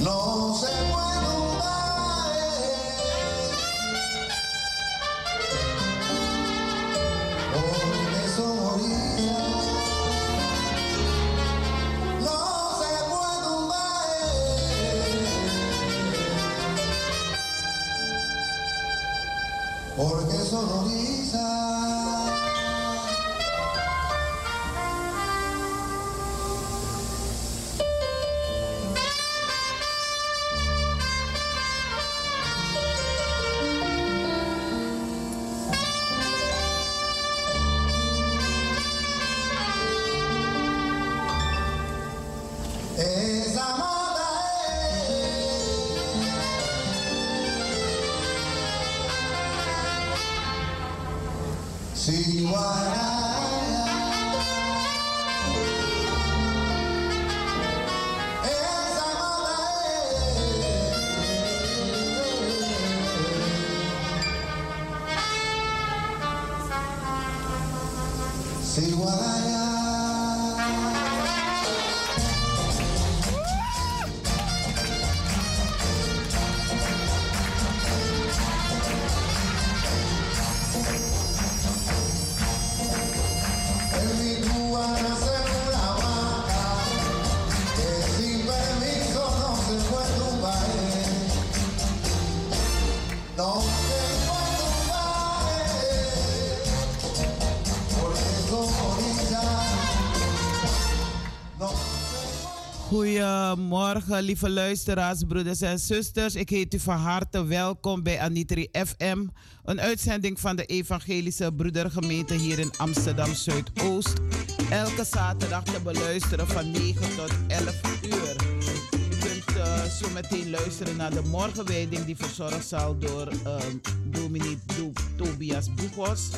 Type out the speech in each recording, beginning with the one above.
No Goedemorgen, lieve luisteraars, broeders en zusters. Ik heet u van harte welkom bij Anitri FM, een uitzending van de Evangelische Broedergemeente hier in Amsterdam Zuidoost. Elke zaterdag te beluisteren van 9 tot 11 uur. U kunt eh, zo meteen luisteren naar de morgenwijding die verzorgd zal door uh, dominee Do- Tobias Boegos.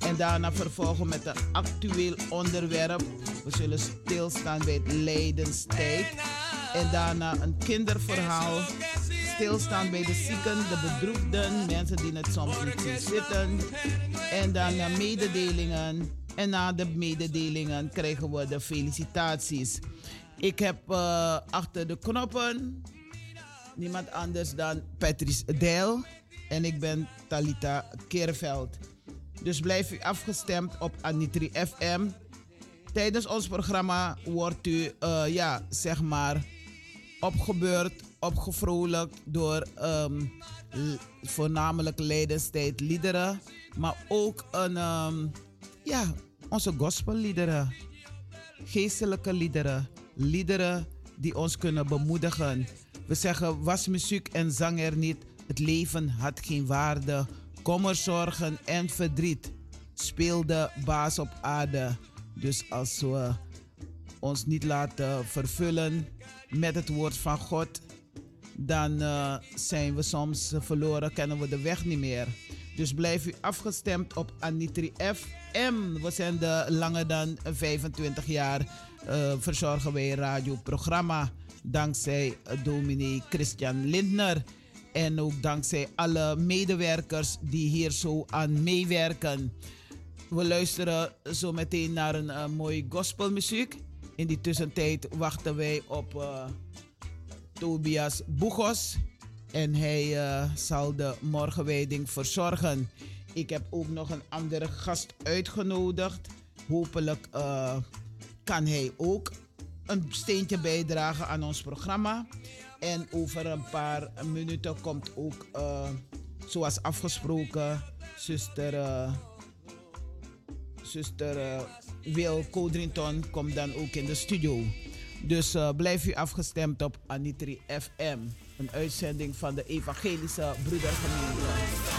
En daarna vervolgen met een actueel onderwerp. We zullen stilstaan bij het lijdenstijd. En daarna een kinderverhaal. Stilstaan bij de zieken, de bedroefden, mensen die het soms niet zien zitten. En daarna mededelingen. En na de mededelingen krijgen we de felicitaties. Ik heb eh, achter de knoppen niemand anders dan Patrice Dijl. En ik ben Talita Keerveld. Dus blijf u afgestemd op Anitri FM. Tijdens ons programma wordt u, eh, ja, zeg maar, opgebeurd, opgevrolijkt door ehm, voornamelijk Leidenstijd liederen. Maar ook een, ehm, ja, onze gospelliederen. Geestelijke liederen. Liederen die ons kunnen bemoedigen. We zeggen, was muziek en zang er niet. Het leven had geen waarde. Kommer, zorgen en verdriet speelde baas op aarde. Dus als we ons niet laten vervullen met het woord van God, dan eh, zijn we soms verloren, kennen we de weg niet meer. Dus blijf u afgestemd op Anitri FM. We zijn de langer dan 25 jaar eh, verzorgen wij radioprogramma. Dankzij dominee Christian Lindner. En ook dankzij alle medewerkers die hier zo aan meewerken. We luisteren zo meteen naar een uh, mooie gospelmuziek. In die tussentijd wachten wij op uh, Tobias Boegos. En hij uh, zal de morgenwijding verzorgen. Ik heb ook nog een andere gast uitgenodigd. Hopelijk uh, kan hij ook een steentje bijdragen aan ons programma. En over een paar minuten komt ook, zoals afgesproken, zuster, zuster Wil Codrington komt dan ook in de studio. Dus uh, blijf u afgestemd op Anitri FM, een uitzending van de Evangelische Broedergemeente.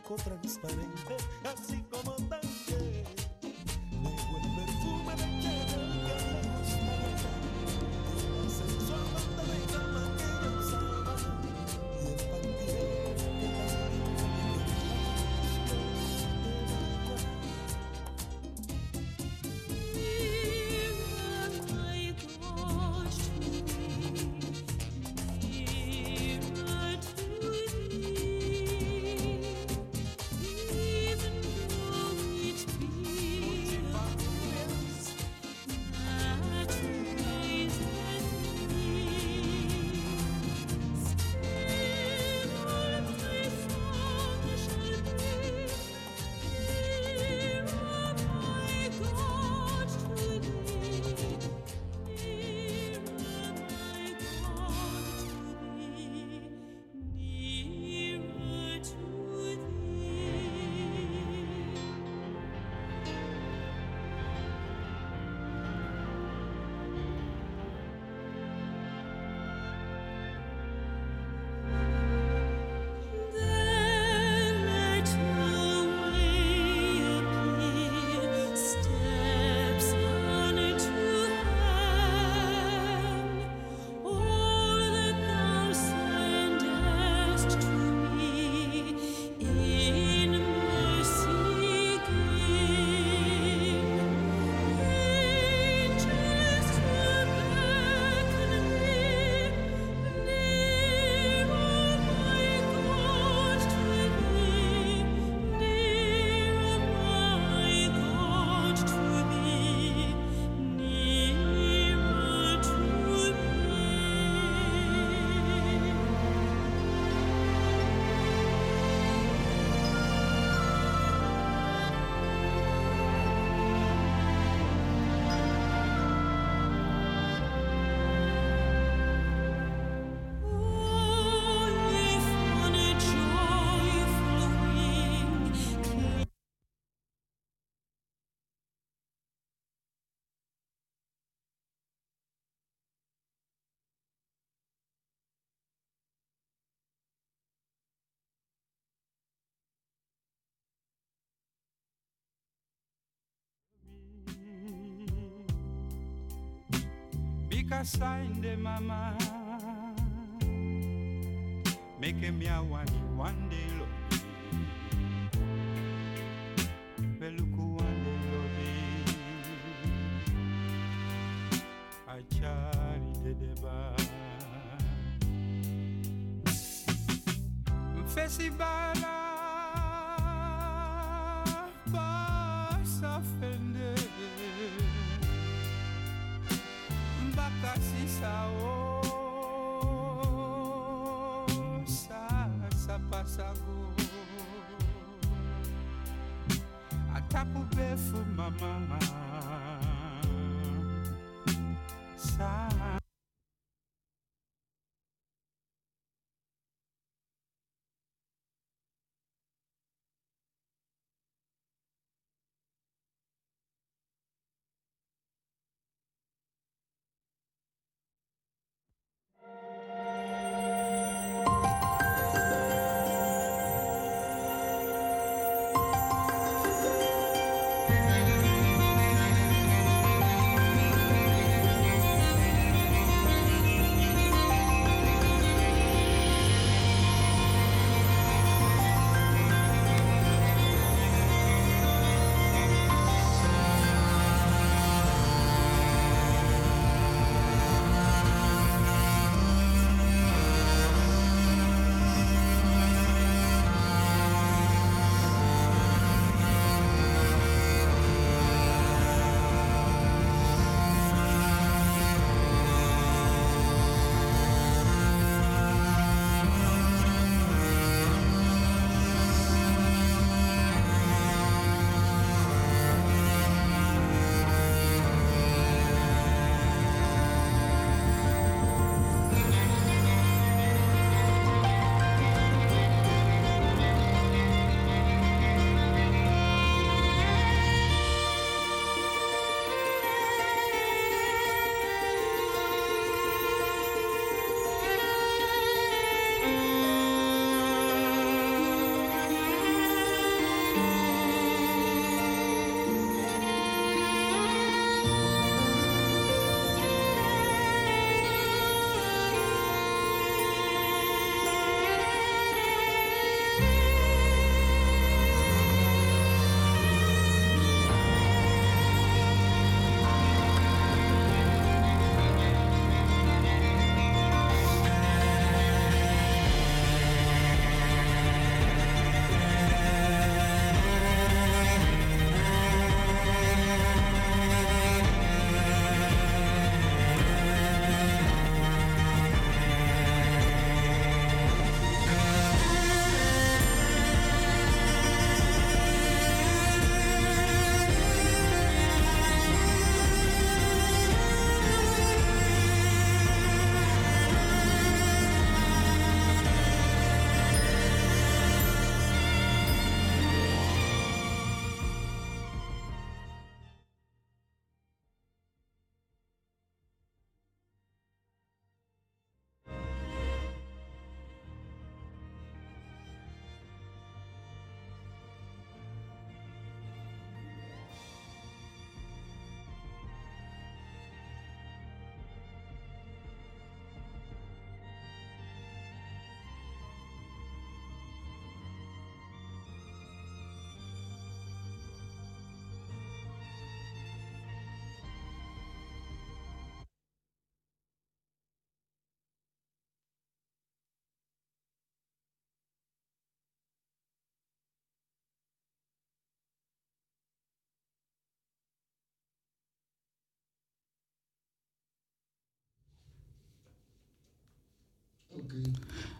poco transparente, así como Fika sign de mama. Make me a one, one day. Tá tapu be for mama.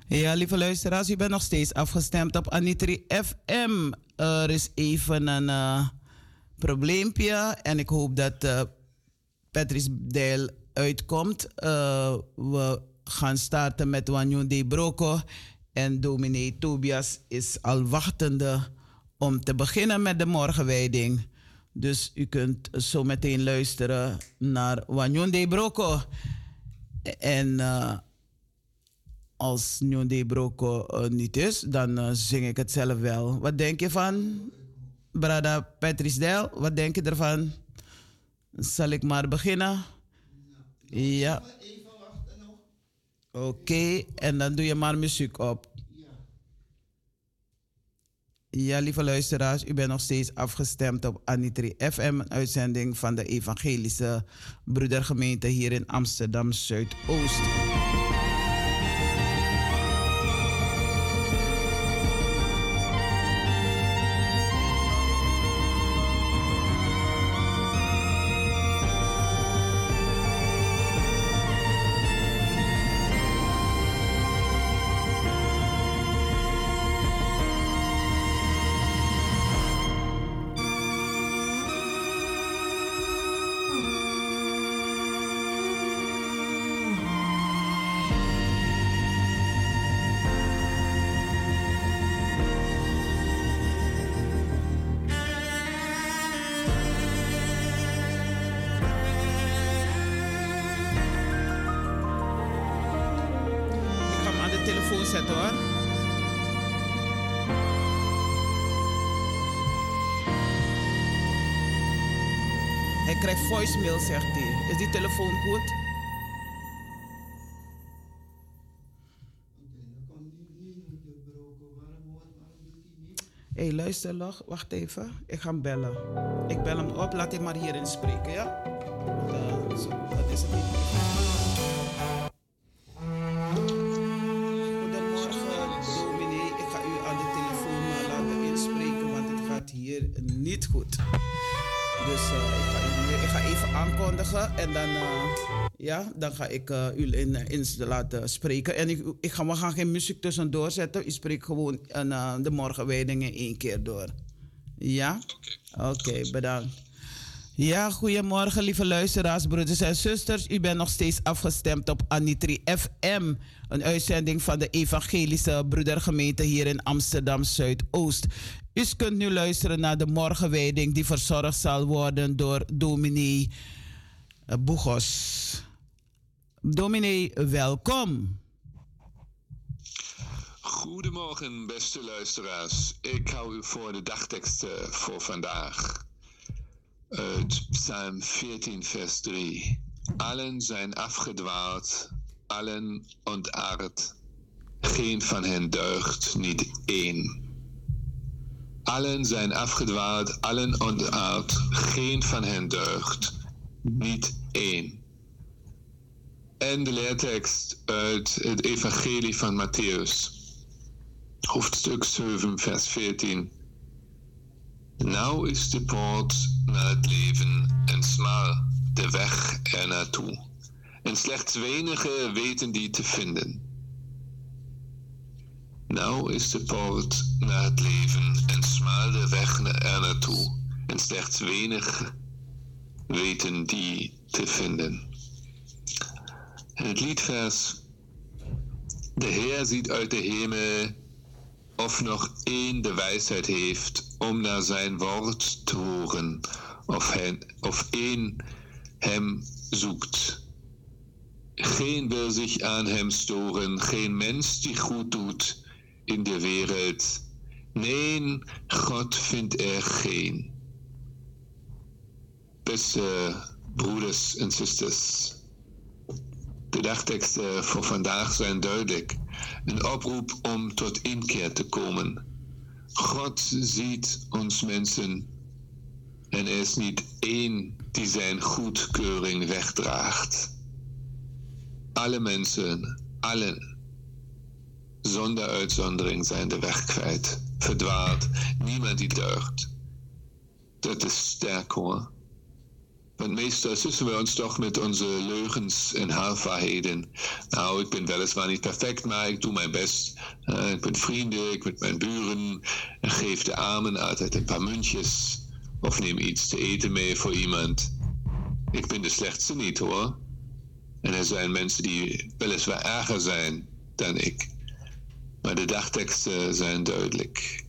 Ja, lieve luisteraars, u bent nog steeds afgestemd op Anitri FM. Er is even een eh, probleempje en ik hoop dat uh, Patrice Deel uitkomt. Uh, we gaan starten met Wanyon de Broco en dominee Tobias is al wachtende om te beginnen met de morgenwijding. Dus u kunt zo meteen luisteren naar Wanyon de Broco. En als Nyon de Broco uh, niet is, dan uh, zing ik het zelf wel. Wat denk je van, Brada Patrice Del? Wat denk je ervan? Zal ik maar beginnen? Ja. Oké, en dan doe je maar muziek op. Ja, lieve luisteraars, u bent nog steeds afgestemd op Anitri FM, een uitzending van de Evangelische Broedergemeente hier in Amsterdam Zuidoost. Voicemail, zegt hij. Is die telefoon goed? Hé, hey, luister nog. Wacht even. Ik ga hem bellen. Ik bel hem op. Laat hij maar hierin spreken, ja? Uh, zo, dat is het niet. En dan, uh, ja, dan ga ik uh, u in, in laten spreken. En ik, ik ga, we gaan geen muziek tussendoor zetten. U spreekt gewoon de morgenwijdingen één keer door. Ja? Oké, okay, bedankt. Ja, goedemorgen lieve luisteraars, broeders en zusters. U bent nog steeds afgestemd op Anitri FM. Een uitzending van de Evangelische Broedergemeente hier in Amsterdam Zuidoost. U kunt nu luisteren naar de morgenwijding die verzorgd zal worden door dominee Boegos. Dominee, welkom. Goedemorgen, beste luisteraars. Ik hou u voor de dagteksten voor vandaag. Uit Psalm 14, vers 3. Allen zijn afgedwaald, allen ontaard. Geen van hen deugt, niet één. Allen zijn afgedwaald, allen ontaard, geen van hen deugt, niet één. En de leertekst uit het Evangelie van Matthäus, hoofdstuk 7, vers 14. Nou is de poort naar het leven en smal de weg er naartoe. En slechts wenigen weten die te vinden. Nou is de poort naar het leven en smal de weg er naartoe. En slechts weinig weten die te vinden. En het liedvers. De Heer ziet uit de hemel of nog één de wijsheid heeft om naar zijn woord te horen, of, hen, of één hem zoekt. Geen wil zich aan hem storen, geen mens die goed doet in de wereld. Nee, God vindt er geen. Beste broeders en zusters, de dagteksten voor vandaag zijn duidelijk. Een oproep om tot inkeer te komen. God ziet ons mensen en er is niet één die zijn goedkeuring wegdraagt. Alle mensen, allen, zonder uitzondering zijn de weg kwijt, verdwaald, niemand die deugt. Dat is sterk hoor. Want meestal sussen we ons toch met onze leugens en halfwaarheden. Nou, ik ben weliswaar niet perfect, maar ik doe mijn best. Eh, ik ben vriendelijk met mijn buren en geef de armen altijd een paar muntjes. Of neem iets te eten mee voor iemand. Ik ben de slechtste niet hoor. En er zijn mensen die weliswaar erger zijn dan ik. Maar de dagteksten zijn duidelijk.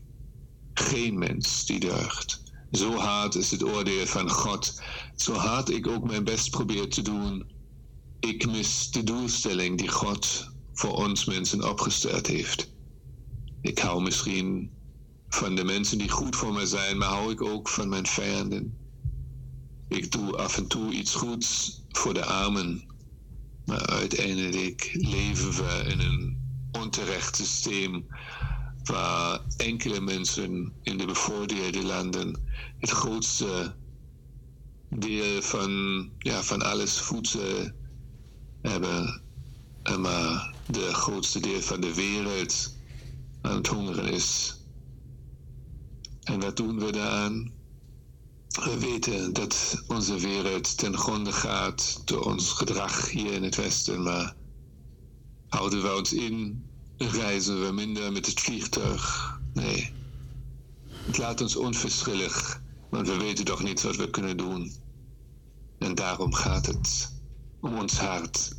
Geen mens die deugt. Zo hard is het oordeel van God. Zo hard ik ook mijn best probeer te doen. Ik mis de doelstelling die God voor ons mensen opgesteld heeft. Ik hou misschien van de mensen die goed voor me zijn, maar hou ik ook van mijn vijanden. Ik doe af en toe iets goeds voor de armen, maar uiteindelijk leven we in een onterecht systeem waar enkele mensen in de bevoordeelde landen het grootste deel van, ja, van alles voedsel hebben, en maar de grootste deel van de wereld aan het hongeren is. En wat doen we daaraan? We weten dat onze wereld ten gronde gaat door ons gedrag hier in het Westen, maar houden we ons in, reizen we minder met het vliegtuig. Nee. Het laat ons onverschillig, want we weten toch niet wat we kunnen doen. En daarom gaat het om ons hart,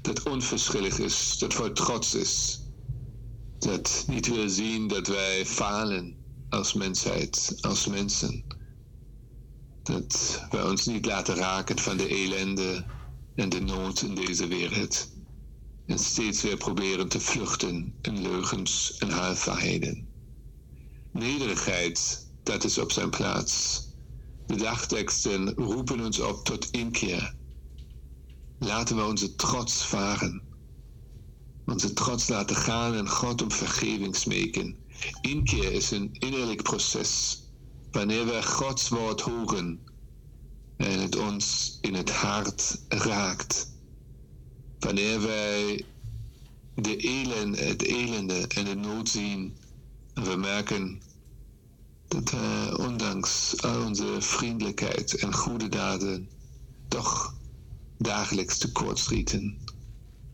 dat onverschillig is, dat vol trots is, dat niet wil zien dat wij falen als mensheid, als mensen. Dat wij ons niet laten raken van de ellende en de nood in deze wereld. En steeds weer proberen te vluchten in leugens en halfwaarheden. Nederigheid, dat is op zijn plaats. De dagteksten roepen ons op tot inkeer. Laten we onze trots varen. Onze trots laten gaan en God om vergeving smeken. Inkeer is een innerlijk proces. Wanneer we Gods woord horen en het ons in het hart raakt. Wanneer wij de elen, het elende en de nood zien en we merken dat we ondanks al onze vriendelijkheid en goede daden toch dagelijks tekortschieten.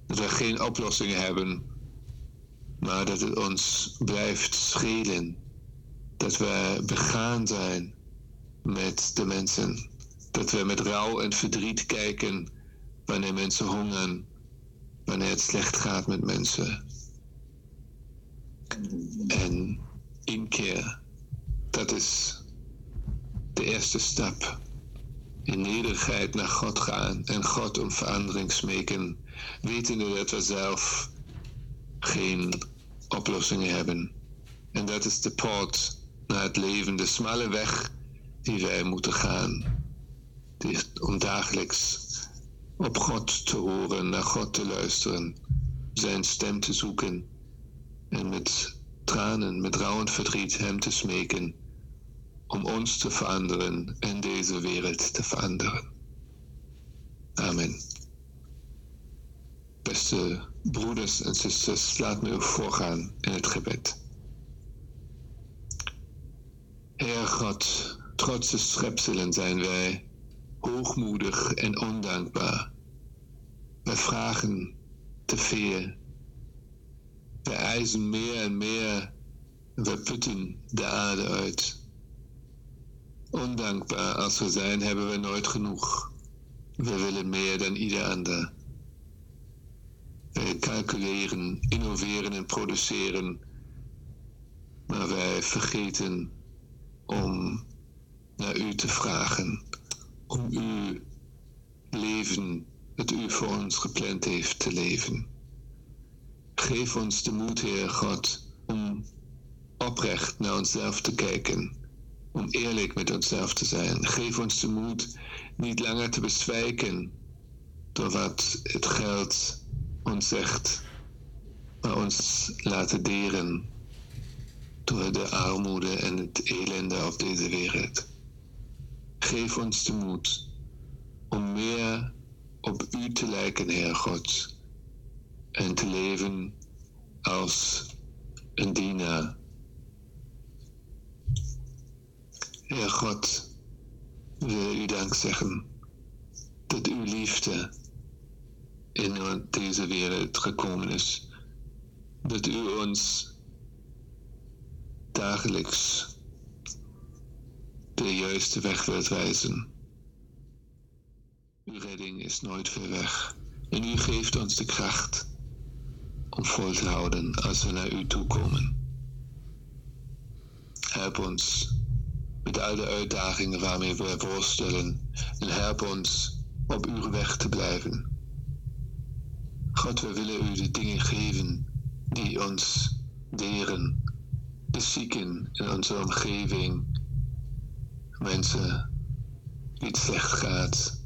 Dat we geen oplossingen hebben, maar dat het ons blijft schelen. Dat we begaan zijn met de mensen. Dat we met rouw en verdriet kijken wanneer mensen hongeren, wanneer het slecht gaat met mensen. En inkeer, dat is de eerste stap. In nederigheid naar God gaan en God om verandering smeken, wetende dat we zelf geen oplossingen hebben. En dat is de poort naar het leven, de smalle weg die wij moeten gaan. Om dagelijks op God te horen, naar God te luisteren, zijn stem te zoeken en met tranen, met rouwend verdriet hem te smeken om ons te veranderen en deze wereld te veranderen. Amen. Beste broeders en zusters, laat me u voorgaan in het gebed. Heer God, trotse schepselen zijn wij, hoogmoedig en ondankbaar. Wij vragen te veel. Wij eisen meer en meer. We putten de aarde uit. Ondankbaar als we zijn, hebben we nooit genoeg. We willen meer dan ieder ander. Wij calculeren, innoveren en produceren, maar wij vergeten om naar u te vragen, om uw leven, dat u voor ons gepland heeft, te leven. Geef ons de moed, Heer God, om oprecht naar onszelf te kijken, om eerlijk met onszelf te zijn. Geef ons de moed niet langer te bezwijken door wat het geld ons zegt, maar ons laten deren door de armoede en het elende op deze wereld. Geef ons de moed om meer op U te lijken, Heer God, en te leven als een dienaar. Heer God, we willen U dank zeggen dat uw liefde in deze wereld gekomen is. Dat u ons dagelijks de juiste weg wilt wijzen. Uw redding is nooit ver weg. En u geeft ons de kracht om vol te houden als we naar u toe komen. Help ons met al de uitdagingen waarmee we worstelen en help ons op uw weg te blijven. God, we willen u de dingen geven die ons deren, de zieken in onze omgeving, mensen die het slecht gaat.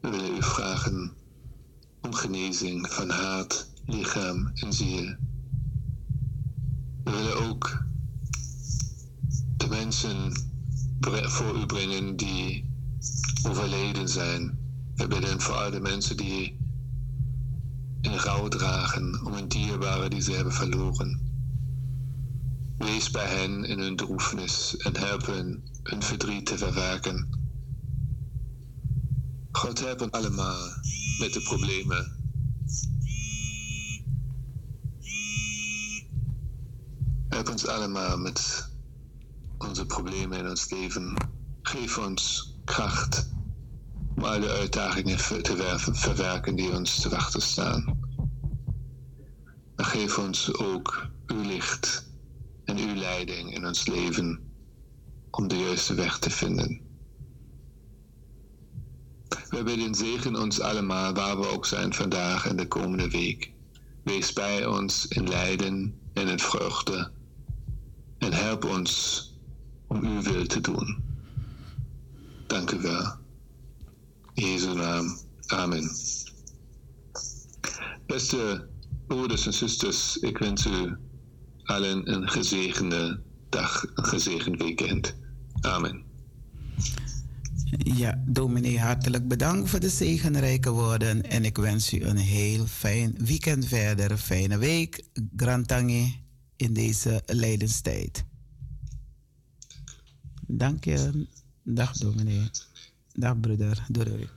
We willen u vragen om genezing van hart, lichaam en ziel. We willen ook de mensen voor u brengen die overleden zijn. We bidden voor al de mensen die in rouw dragen om een dierbare die ze hebben verloren. Wees bij hen in hun droefenis en help hen hun verdriet te verwerken. God help ons allemaal met de problemen. Help ons allemaal met onze problemen in ons leven. Geef ons kracht om al de uitdagingen te verwerken die ons te wachten staan. Maar geef ons ook uw licht en uw leiding in ons leven om de juiste weg te vinden. We bidden zegen ons allemaal waar we ook zijn vandaag en de komende week. Wees bij ons in lijden en in vreugde. En help ons om uw wil te doen. Dank u wel. In Jezus naam. Amen. Beste broeders en zusters, ik wens u allen een gezegende dag, een gezegend weekend. Amen. Ja, dominee, hartelijk bedankt voor de zegenrijke woorden. En ik wens u een heel fijn weekend verder. Fijne week. Grantangi in deze lijdenstijd. Dank je. Dag dominee. Dag broeder. Doei doei.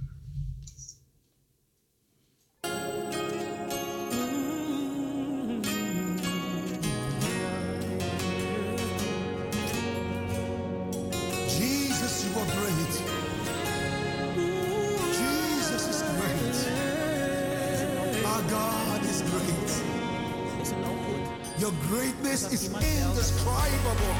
Jesus, you are great. Jesus is great. Our God is great. Your greatness is indescribable,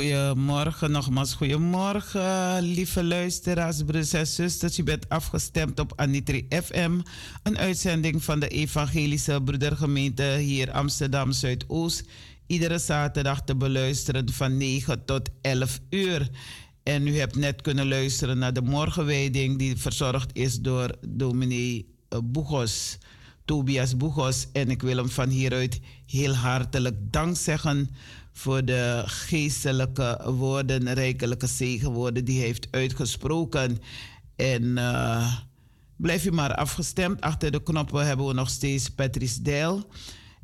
Goedemorgen, nogmaals goedemorgen, lieve luisteraars, broers en zusters. Je bent afgestemd op Anitri FM, een uitzending van de Evangelische Broedergemeente hier Amsterdam Zuidoost. Iedere zaterdag te beluisteren van 9 tot 11 uur. En u hebt net kunnen luisteren naar de morgenwijding die verzorgd is door dominee eh, Boegos. Tobias Boegos. En ik wil hem van hieruit heel hartelijk dank zeggen voor de geestelijke woorden, rijkelijke zegenwoorden die hij heeft uitgesproken. En eh, blijf u maar afgestemd. Achter de knoppen hebben we nog steeds Patrice Dijl.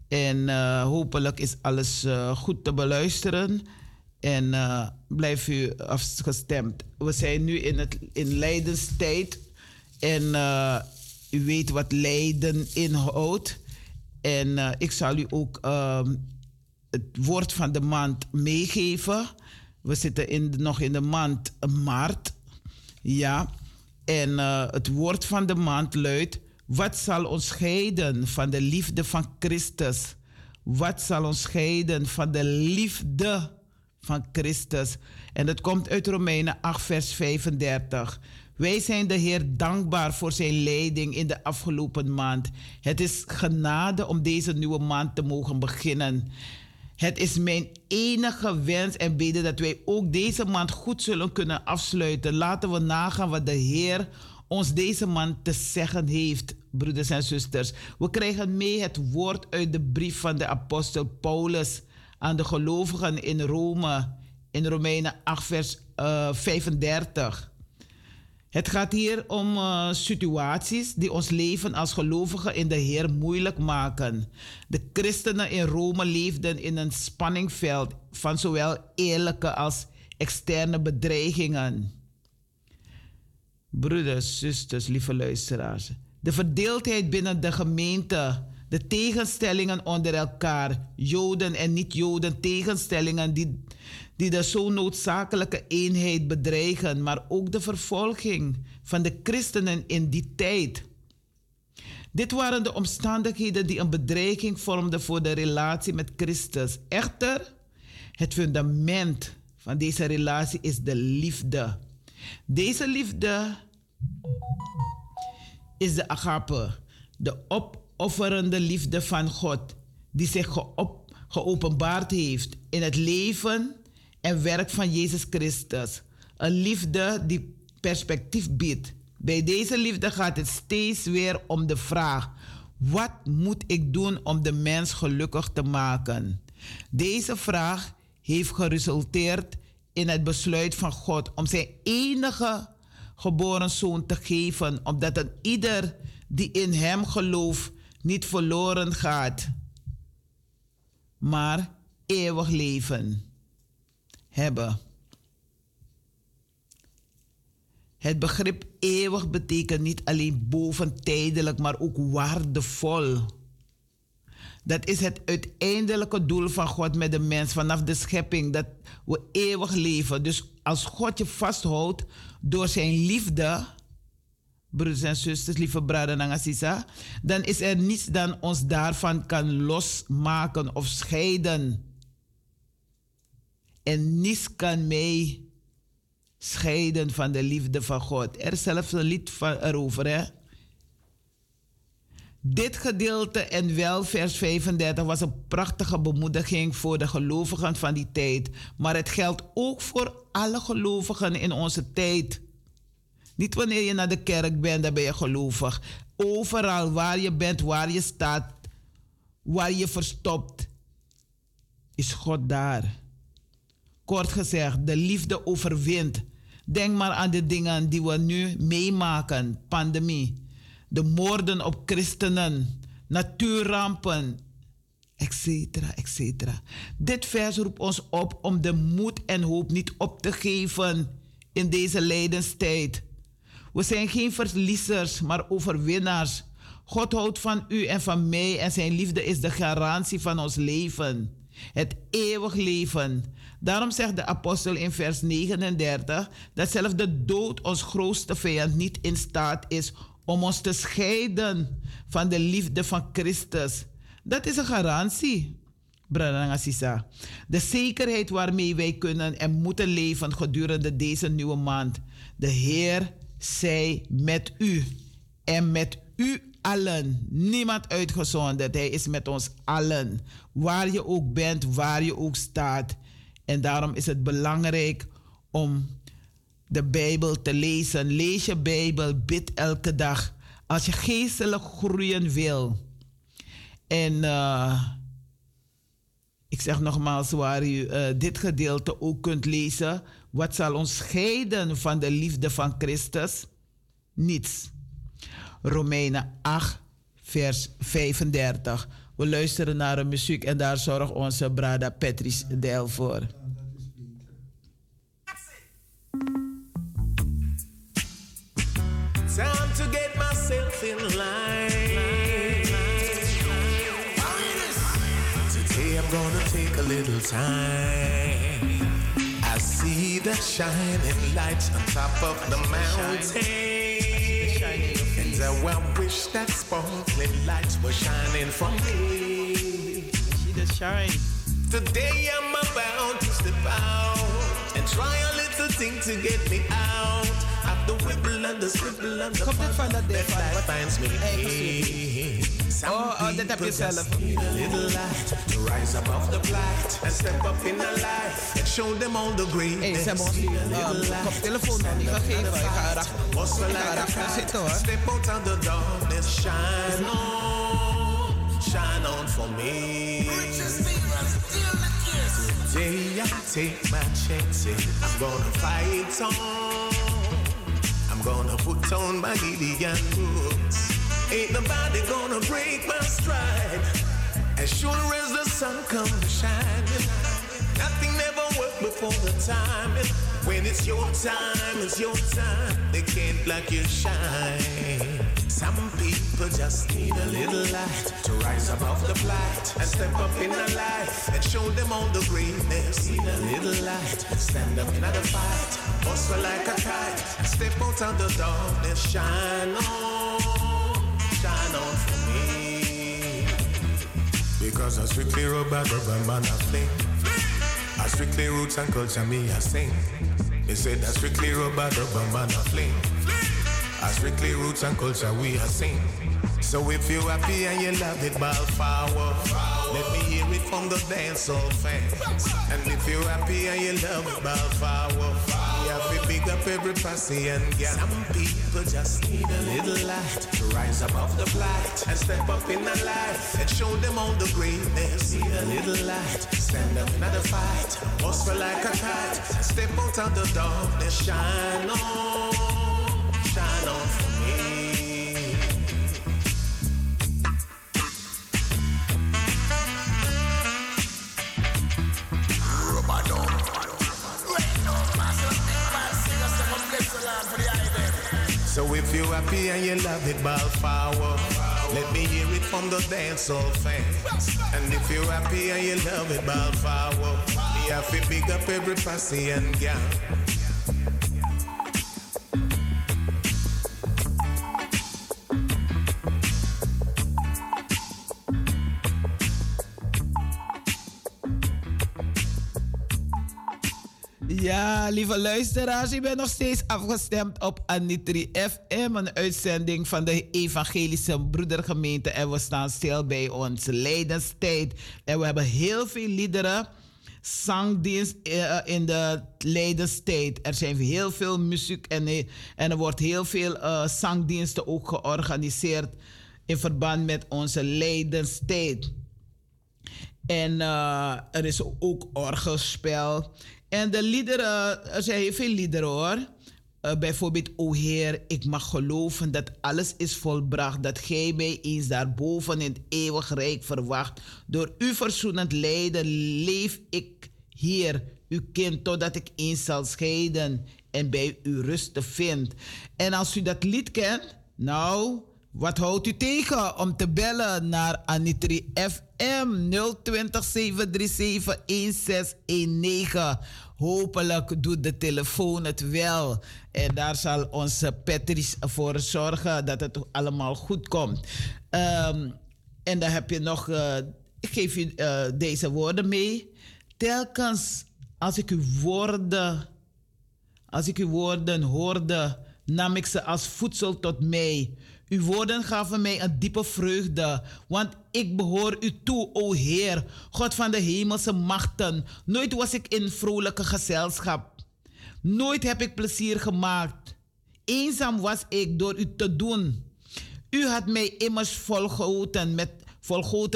En eh, hopelijk is alles eh, goed te beluisteren. En blijf u afgestemd. We zijn nu in, het, in lijdenstijd. En u weet wat lijden inhoudt. En ik zal u ook ehm, het woord van de maand meegeven. We zitten in, nog in de maand maart. Ja. En eh, het woord van de maand luidt: Wat zal ons scheiden van de liefde van Christus? Wat zal ons scheiden van de liefde van Christus? En dat komt uit Romeinen 8, vers 35. Wij zijn de Heer dankbaar voor zijn leiding in de afgelopen maand. Het is genade om deze nieuwe maand te mogen beginnen. Het is mijn enige wens en bede dat wij ook deze maand goed zullen kunnen afsluiten. Laten we nagaan wat de Heer ons deze maand te zeggen heeft, broeders en zusters. We krijgen mee het woord uit de brief van de apostel Paulus aan de gelovigen in Rome, in Romeinen 8, vers eh, 35. Het gaat hier om eh, situaties die ons leven als gelovigen in de Heer moeilijk maken. De christenen in Rome leefden in een spanningveld van zowel eerlijke als externe bedreigingen. Broeders, zusters, lieve luisteraars. De verdeeldheid binnen de gemeente, de tegenstellingen onder elkaar, Joden en niet-Joden, tegenstellingen die, die de zo noodzakelijke eenheid bedreigen, maar ook de vervolging van de christenen in die tijd. Dit waren de omstandigheden die een bedreiging vormden voor de relatie met Christus. Echter, het fundament van deze relatie is de liefde. Deze liefde is de agape, de opofferende liefde van God, die zich geop, geopenbaard heeft in het leven en werk van Jezus Christus. Een liefde die perspectief biedt. Bij deze liefde gaat het steeds weer om de vraag: wat moet ik doen om de mens gelukkig te maken? Deze vraag heeft geresulteerd in het besluit van God om zijn enige geboren zoon te geven, opdat een ieder die in hem gelooft niet verloren gaat, maar eeuwig leven hebben. Het begrip eeuwig betekent niet alleen boventijdelijk, maar ook waardevol. Dat is het uiteindelijke doel van God met de mens vanaf de schepping, dat we eeuwig leven. Dus als God je vasthoudt door zijn liefde, broeders en zusters, lieve braden en dan is er niets dan ons daarvan kan losmaken of scheiden. En niets kan mij scheiden van de liefde van God. Er is zelfs een lied van erover, hè? Dit gedeelte en wel vers 35 was een prachtige bemoediging voor de gelovigen van die tijd. Maar het geldt ook voor alle gelovigen in onze tijd. Niet wanneer je naar de kerk bent, dan ben je gelovig. Overal waar je bent, waar je staat, waar je verstopt, is God daar. Kort gezegd, de liefde overwint. Denk maar aan de dingen die we nu meemaken: pandemie, de moorden op christenen, natuurrampen, etc. etc. Dit vers roept ons op om de moed en hoop niet op te geven in deze lijdenstijd. We zijn geen verliezers, maar overwinnaars. God houdt van u en van mij en zijn liefde is de garantie van ons leven. Het eeuwig leven. Daarom zegt de apostel in vers 39 dat zelfs de dood ons grootste vijand niet in staat is om ons te scheiden van de liefde van Christus. Dat is een garantie. Branangasisa. De zekerheid waarmee wij kunnen en moeten leven gedurende deze nieuwe maand. De Heer zij met u en met u allen. Niemand uitgezonderd. Hij is met ons allen. Waar je ook bent, waar je ook staat. En daarom is het belangrijk om de Bijbel te lezen. Lees je Bijbel, bid elke dag. Als je geestelijk groeien wil. En eh, ik zeg nogmaals, waar u eh, dit gedeelte ook kunt lezen. Wat zal ons scheiden van de liefde van Christus? Niets. Romeinen 8, vers 35. We luisteren naar de muziek en daar zorgt onze brada Patrice Del voor. Time to get myself in line. Today I'm gonna take a little time. I see the shining lights on top of the mountain. And I I wish that sparkling lights were shining me. See the shine. Today I'm about to step out and try a little thing to get me out the wibble and the scribble and the Komt dit van dat fun ding that van life wat finds me eigen in. Some Oh, oh, dit people zelf. just need a little light to rise above the blight and step up in the light and show them all the greatness. ze hebben ons die koptelefoon nog niet gegeven. Ik ga erachter, ik ga erachter zitten hoor. Step out of the darkness, shine on, shine on for me. Today I take my chances. I'm gonna fight on. Gonna put on my Gideon boots. Ain't nobody gonna break my stride. As sure as the sun comes shining, nothing before the time. When it's your time, it's your time. They can't block your shine. Some people just need a little light to rise above the blight and step up in the light and show them all the greatness. Need a little light, stand up in the fight, hustle like a kite, step out of the darkness, shine on, shine on for me. Because I strictly rubber, rubber man, I fling. Strictly roots and culture, me, I sing. They said that strictly rubber, rubber man, I fling. I strictly roots and culture, we are sing. So if you're happy and you love it, ball forward. Let me hear it from the dance hall fans. And if you're happy and you love it, ball forward. You have to big up every pussy and gal. Some people just need a little light to rise above the blight and step up in the light and show them all the greatness. Need a little light, stand up in the fight, hustle like a kite, step out of the darkness, shine on shine on for me. So if you happy and you love it, ball forward. Let me hear it from the dance hall fans. And if you happy and you love it, ball forward. Me have to big up every pussy and gal. Ja, lieve luisteraars, u bent nog steeds afgestemd op Anitri FM, een uitzending van de Evangelische Broedergemeente. En we staan stil bij onze Leidenstijd. En we hebben heel veel liederen, zangdienst eh, in de Leidenstijd. Er zijn heel veel muziek en, en er wordt heel veel eh, zangdiensten ook georganiseerd in verband met onze Leidenstijd. En eh, er is ook orgelspel. En de liederen, er zijn heel veel liederen hoor. Eh, bijvoorbeeld, O Heer, ik mag geloven dat alles is volbracht. Dat gij mij eens daarboven in het eeuwig rijk verwacht. Door uw verzoenend lijden leef ik hier, uw kind, totdat ik eens zal scheiden en bij u rusten vind. En als u dat lied kent, nou, wat houdt u tegen om te bellen naar Anitri FM 020 737 1619? Hopelijk doet de telefoon het wel. En daar zal onze Patrice voor zorgen dat het allemaal goed komt. Ehm, en dan heb je nog, eh, ik geef u eh, deze woorden mee. Telkens als ik uw woorden als ik uw woorden hoorde, nam ik ze als voedsel tot mij. Uw woorden gaven mij een diepe vreugde, want ik behoor u toe, o Heer, God van de hemelse machten. Nooit was ik in vrolijke gezelschap. Nooit heb ik plezier gemaakt. Eenzaam was ik door u te doen. U had mij immers volgoten met,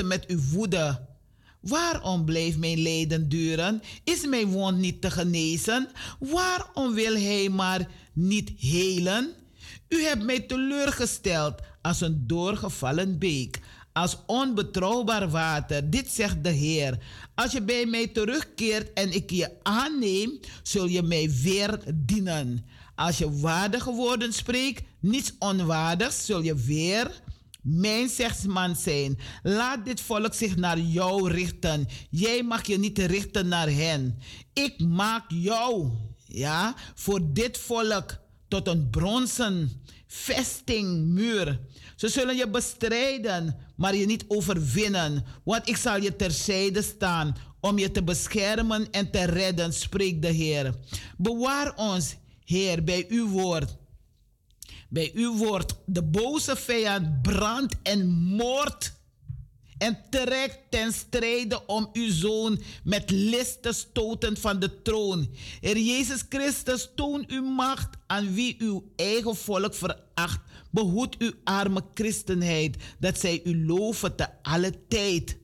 met uw woede. Waarom blijft mijn lijden duren? Is mijn wond niet te genezen? Waarom wil hij maar niet helen? U hebt mij teleurgesteld als een doorgevallen beek, als onbetrouwbaar water. Dit zegt de Heer. Als je bij mij terugkeert en ik je aanneem, zul je mij weer dienen. Als je waardige woorden spreekt, niets onwaardigs, zul je weer mijn zegsman zijn. Laat dit volk zich naar jou richten. Jij mag je niet richten naar hen. Ik maak jou, ja, voor dit volk tot een bronzen vestingmuur. Ze zullen je bestrijden, maar je niet overwinnen. Want ik zal je terzijde staan om je te beschermen en te redden, spreekt de Heer. Bewaar ons, Heer, bij uw woord. Bij uw woord, de boze vijand brandt en moordt en trekt ten strijde om uw zoon met list te stoten van de troon. Heer Jezus Christus, toon uw macht aan wie uw eigen volk veracht. Behoed uw arme christenheid, dat zij u loven te alle tijd.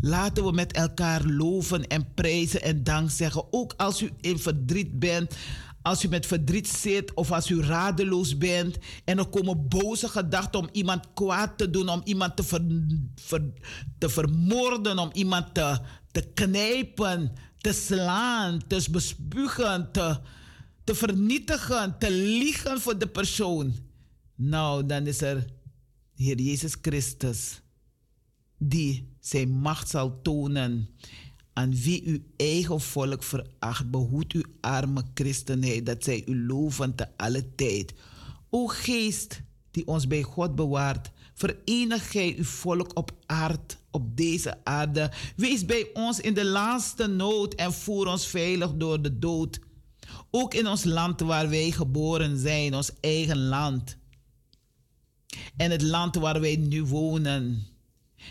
Laten we met elkaar loven en prijzen en dank zeggen. Ook als u in verdriet bent, als u met verdriet zit of als u radeloos bent en er komen boze gedachten om iemand kwaad te doen, om iemand te, te vermoorden, om iemand te, te knijpen, te slaan, te bespugen, te, te vernietigen, te liegen voor de persoon. Nou, dan is er Heer Jezus Christus die zijn macht zal tonen aan wie uw eigen volk veracht. Behoed uw arme christenheid, dat zij u loven te alle tijd. O geest die ons bij God bewaart, verenig gij uw volk op aard, op deze aarde. Wees bij ons in de laatste nood en voer ons veilig door de dood. Ook in ons land waar wij geboren zijn, ons eigen land. En het land waar wij nu wonen.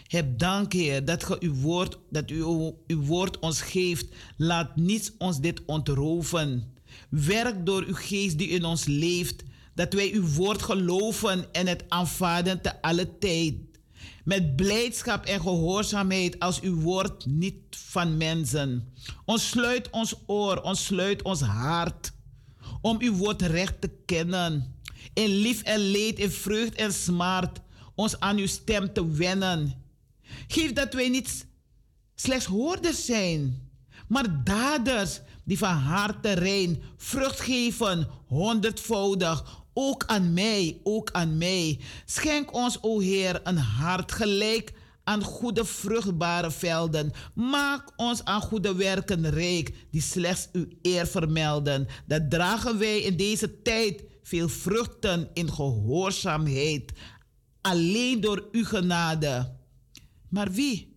Heb dank, Heer, dat, ge uw woord, dat u uw woord ons geeft. Laat niets ons dit ontroven. Werk door uw geest die in ons leeft, dat wij uw woord geloven en het aanvaarden te alle tijd. Met blijdschap en gehoorzaamheid als uw woord niet van mensen. Ontsluit ons oor, ontsluit ons hart om uw woord recht te kennen. In lief en leed, in vreugd en smart, ons aan uw stem te wennen. Geef dat wij niet slechts hoorders zijn, maar daders die van harte rein vrucht geven, honderdvoudig. Ook aan mij, ook aan mij. Schenk ons, o Heer, een hart gelijk aan goede vruchtbare velden. Maak ons aan goede werken rijk, die slechts uw eer vermelden. Dat dragen wij in deze tijd veel vruchten in gehoorzaamheid. Alleen door uw genade. Maar wie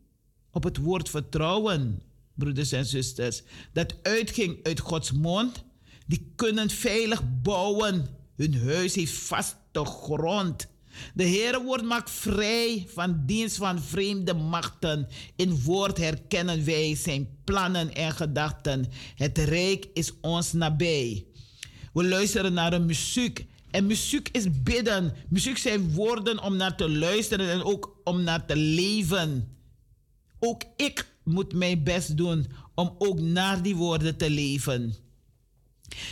op het woord vertrouwen, broeders en zusters, dat uitging uit Gods mond, die kunnen veilig bouwen. Hun huis heeft vaste grond. De Heere woord maakt vrij van dienst van vreemde machten. In woord herkennen wij zijn plannen en gedachten. Het rijk is ons nabij. We luisteren naar een muziek. En muziek is bidden. Muziek zijn woorden om naar te luisteren en ook om naar te leven. Ook ik moet mijn best doen om ook naar die woorden te leven.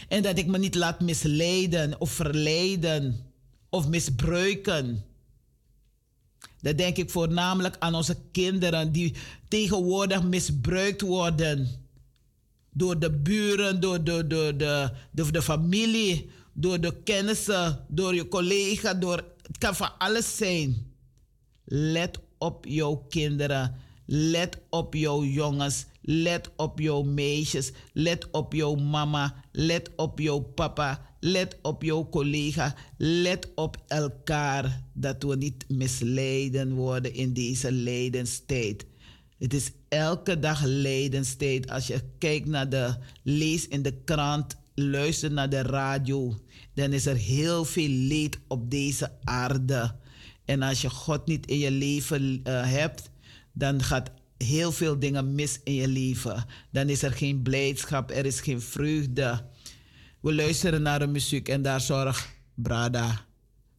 En dat ik me niet laat misleiden of verleiden of misbruiken. Dan denk ik voornamelijk aan onze kinderen die tegenwoordig misbruikt worden. Door de buren, door de, door de, door de familie, door de kennissen, door je collega. Door, het kan van alles zijn. Let op jouw kinderen. Let op jouw jongens. Let op jouw meisjes. Let op jouw mama. Let op jouw papa. Let op jouw collega. Let op elkaar. Dat we niet misleiden worden in deze lijdenstijd. Het is elke dag lijdenstijd. Als je kijkt naar de lees in de krant, luistert naar de radio, dan is er heel veel leed op deze aarde. En als je God niet in je leven eh, hebt, dan gaat heel veel dingen mis in je leven. Dan is er geen blijdschap, er is geen vreugde. We luisteren naar de muziek en daar zorgt Brada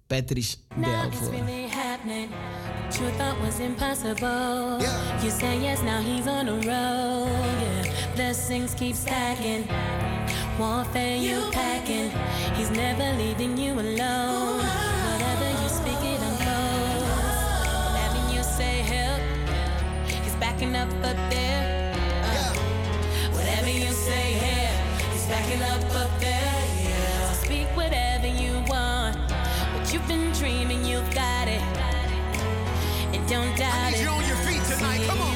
Patrice Now Bel it's voor. really happening. What you thought was impossible. You say yes, now he's on the road. Yeah, blessings keep stacking. Warfare you packing. He's never leaving you alone. Whatever you speak, it unfolds. Having you say help, he's backing up up there. Uh, whatever you say here, he's backing up up there. Yeah. So speak whatever you want. What you've been dreaming, you've got it. And don't doubt need it. you on your feet tonight. Come on.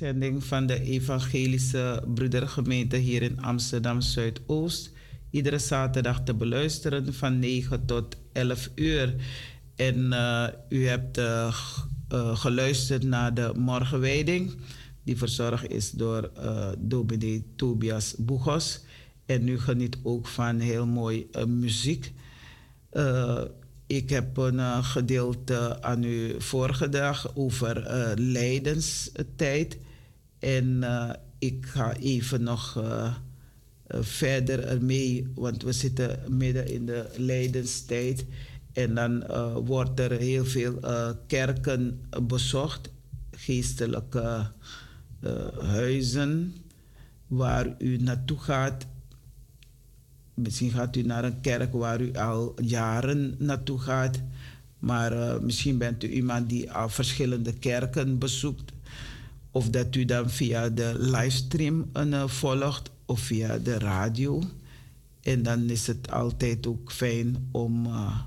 Uitzending van de Evangelische Broedergemeente hier in Amsterdam Zuidoost. Iedere zaterdag te beluisteren van 9 tot 11 uur. En eh, u hebt eh, eh, geluisterd naar de morgenwijding, die verzorgd is door eh dominee Tobias Boegos. En u geniet ook van heel mooi muziek. Ik heb een gedeelte aan u voorgedragen over eh lijdenstijd. En eh, ik ga even nog eh, eh, verder ermee, want we zitten midden in de lijdenstijd. En dan wordt er heel veel kerken bezocht, geestelijke huizen, waar u naartoe gaat Misschien gaat u naar een kerk waar u al jaren naartoe gaat. Maar misschien bent u iemand die al verschillende kerken bezoekt. Of dat u dan via de livestream eh, volgt of via de radio. En dan is het altijd ook fijn om, eh,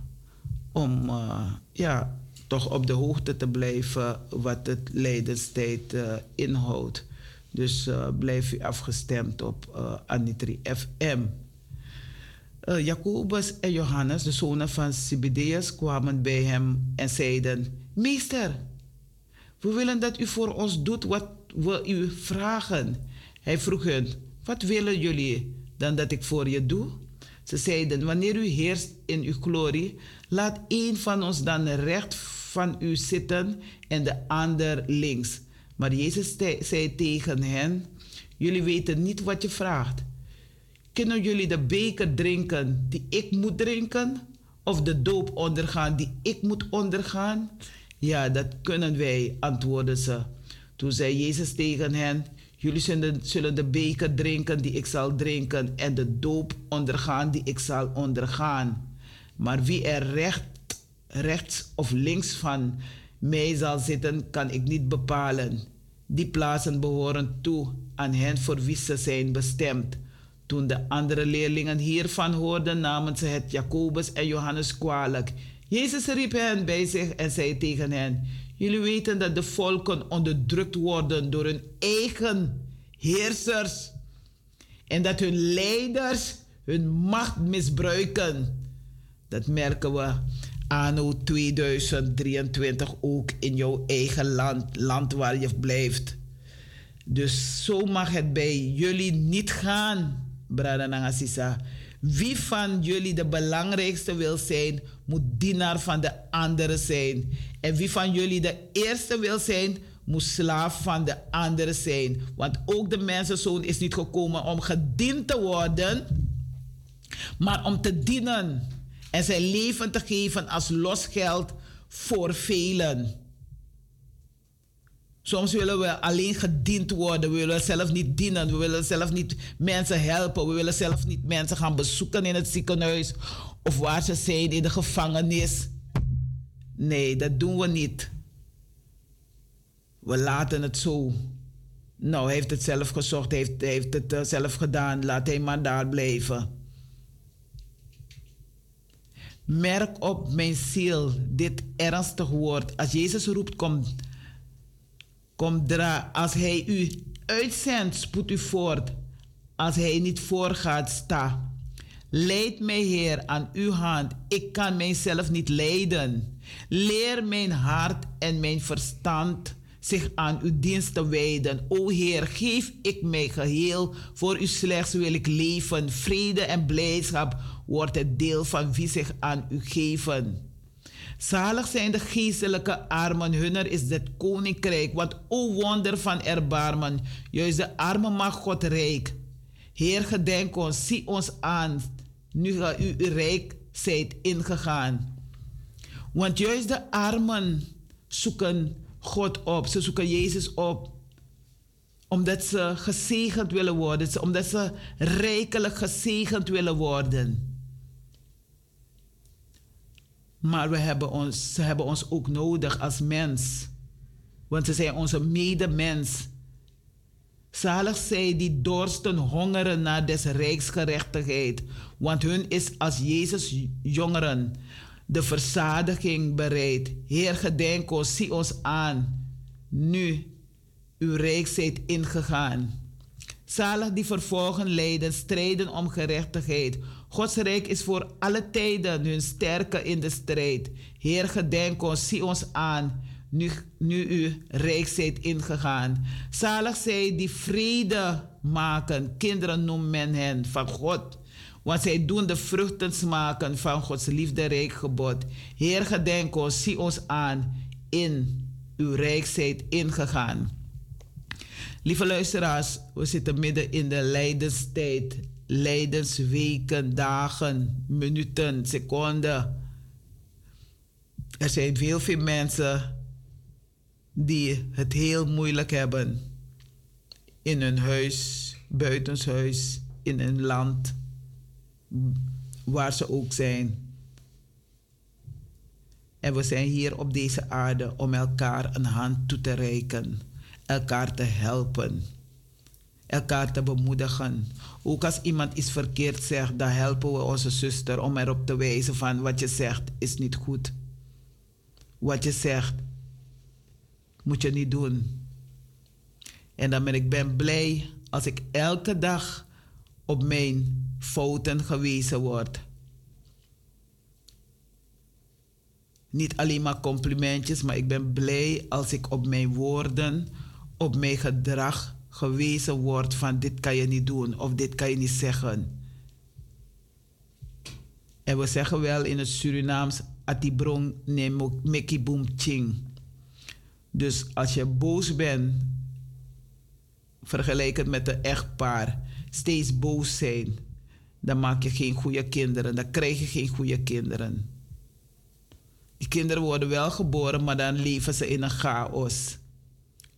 om eh, ja, toch op de hoogte te blijven wat het lijdenstijd inhoudt. Dus blijf u afgestemd op Anitri FM. Jacobus en Johannes, de zonen van Zebedeus, kwamen bij hem en zeiden: Meester, we willen dat u voor ons doet wat we u vragen. Hij vroeg hen: Wat willen jullie dan dat ik voor je doe? Ze zeiden: Wanneer u heerst in uw glorie, laat een van ons dan recht van u zitten en de ander links. Maar Jezus zei tegen hen: Jullie weten niet wat je vraagt. Kunnen jullie de beker drinken die ik moet drinken? Of de doop ondergaan die ik moet ondergaan? Ja, dat kunnen wij, antwoordden ze. Toen zei Jezus tegen hen: Jullie zullen, de beker drinken die ik zal drinken, en de doop ondergaan die ik zal ondergaan. Maar wie er recht, rechts of links van mij zal zitten, kan ik niet bepalen. Die plaatsen behoren toe aan hen voor wie ze zijn bestemd. Toen de andere leerlingen hiervan hoorden, namen ze het Jacobus en Johannes kwalijk. Jezus riep hen bij zich en zei tegen hen: Jullie weten dat de volken onderdrukt worden door hun eigen heersers en dat hun leiders hun macht misbruiken. Dat merken we anno 2023 ook in jouw eigen land, land waar je blijft. Dus zo mag het bij jullie niet gaan, Brada Nangasisa. Wie van jullie de belangrijkste wil zijn, moet dienaar van de andere zijn. En wie van jullie de eerste wil zijn, moet slaaf van de andere zijn. Want ook de mensenzoon is niet gekomen om gediend te worden, maar om te dienen en zijn leven te geven als losgeld voor velen. Soms willen we alleen gediend worden. We willen zelf niet dienen. We willen zelf niet mensen helpen. We willen zelf niet mensen gaan bezoeken in het ziekenhuis of waar ze zijn in de gevangenis. Nee, dat doen we niet. We laten het zo. Nou, hij heeft het zelf gezocht, heeft, heeft het eh, zelf gedaan. Laat hij maar daar blijven. Merk op mijn ziel dit ernstig woord. Als Jezus roept, kom, kom dra. Als hij u uitzendt, spoed u voort. Als hij niet voorgaat, sta. Leid mij, Heer, aan uw hand. Ik kan mijzelf niet leiden. Leer mijn hart en mijn verstand zich aan uw dienst te wijden. O Heer, geef ik mij geheel. Voor u slechts wil ik leven. Vrede en blijdschap wordt het deel van wie zich aan u geven. Zalig zijn de geestelijke armen, hunner is het koninkrijk. Want o wonder van erbarmen, juist de armen mag God rijk. Heer, gedenk ons, zie ons aan, nu u rijk zijt ingegaan. Want juist de armen zoeken God op, ze zoeken Jezus op. Omdat ze gezegend willen worden, omdat ze rijkelijk gezegend willen worden. Maar we hebben ons, ze hebben ons ook nodig als mens. Want ze zijn onze medemens. Zalig zij die dorsten hongeren naar des rijksgerechtigheid. Want hun is als Jezus jongeren de verzadiging bereid. Heer, gedenk ons, zie ons aan. Nu, uw rijk zijt ingegaan. Zalig die vervolgen lijden, strijden om gerechtigheid. Gods rijk is voor alle tijden hun sterke in de strijd. Heer, gedenk ons, zie ons aan. Nu, nu u rijk zijt ingegaan. Zalig zij die vrede maken. Kinderen noemt men hen van God. Want zij doen de vruchten smaken van Gods liefderijk gebod. Heer, gedenk ons, zie ons aan. In uw rijk zijt ingegaan. Lieve luisteraars, we zitten midden in de lijdenstijd. Lijdensweken, dagen, minuten, seconden. Er zijn heel veel mensen die het heel moeilijk hebben. In hun huis, buitenshuis, in hun land, waar ze ook zijn. En we zijn hier op deze aarde om elkaar een hand toe te reiken, elkaar te helpen, elkaar te bemoedigen. Ook als iemand iets verkeerd zegt, dan helpen we onze zuster om erop te wijzen van wat je zegt is niet goed. Wat je zegt moet je niet doen. En dan ben ik ben blij als ik elke dag op mijn fouten gewezen wordt. Niet alleen maar complimentjes, maar ik ben blij als ik op mijn woorden, op mijn gedrag gewezen word van dit kan je niet doen of dit kan je niet zeggen. En we zeggen wel in het Surinaams atibrong boom ching. Dus als je boos bent, vergelijk het met een echtpaar, steeds boos zijn, dan maak je geen goede kinderen, dan krijg je geen goede kinderen. Die kinderen worden wel geboren, maar dan leven ze in een chaos.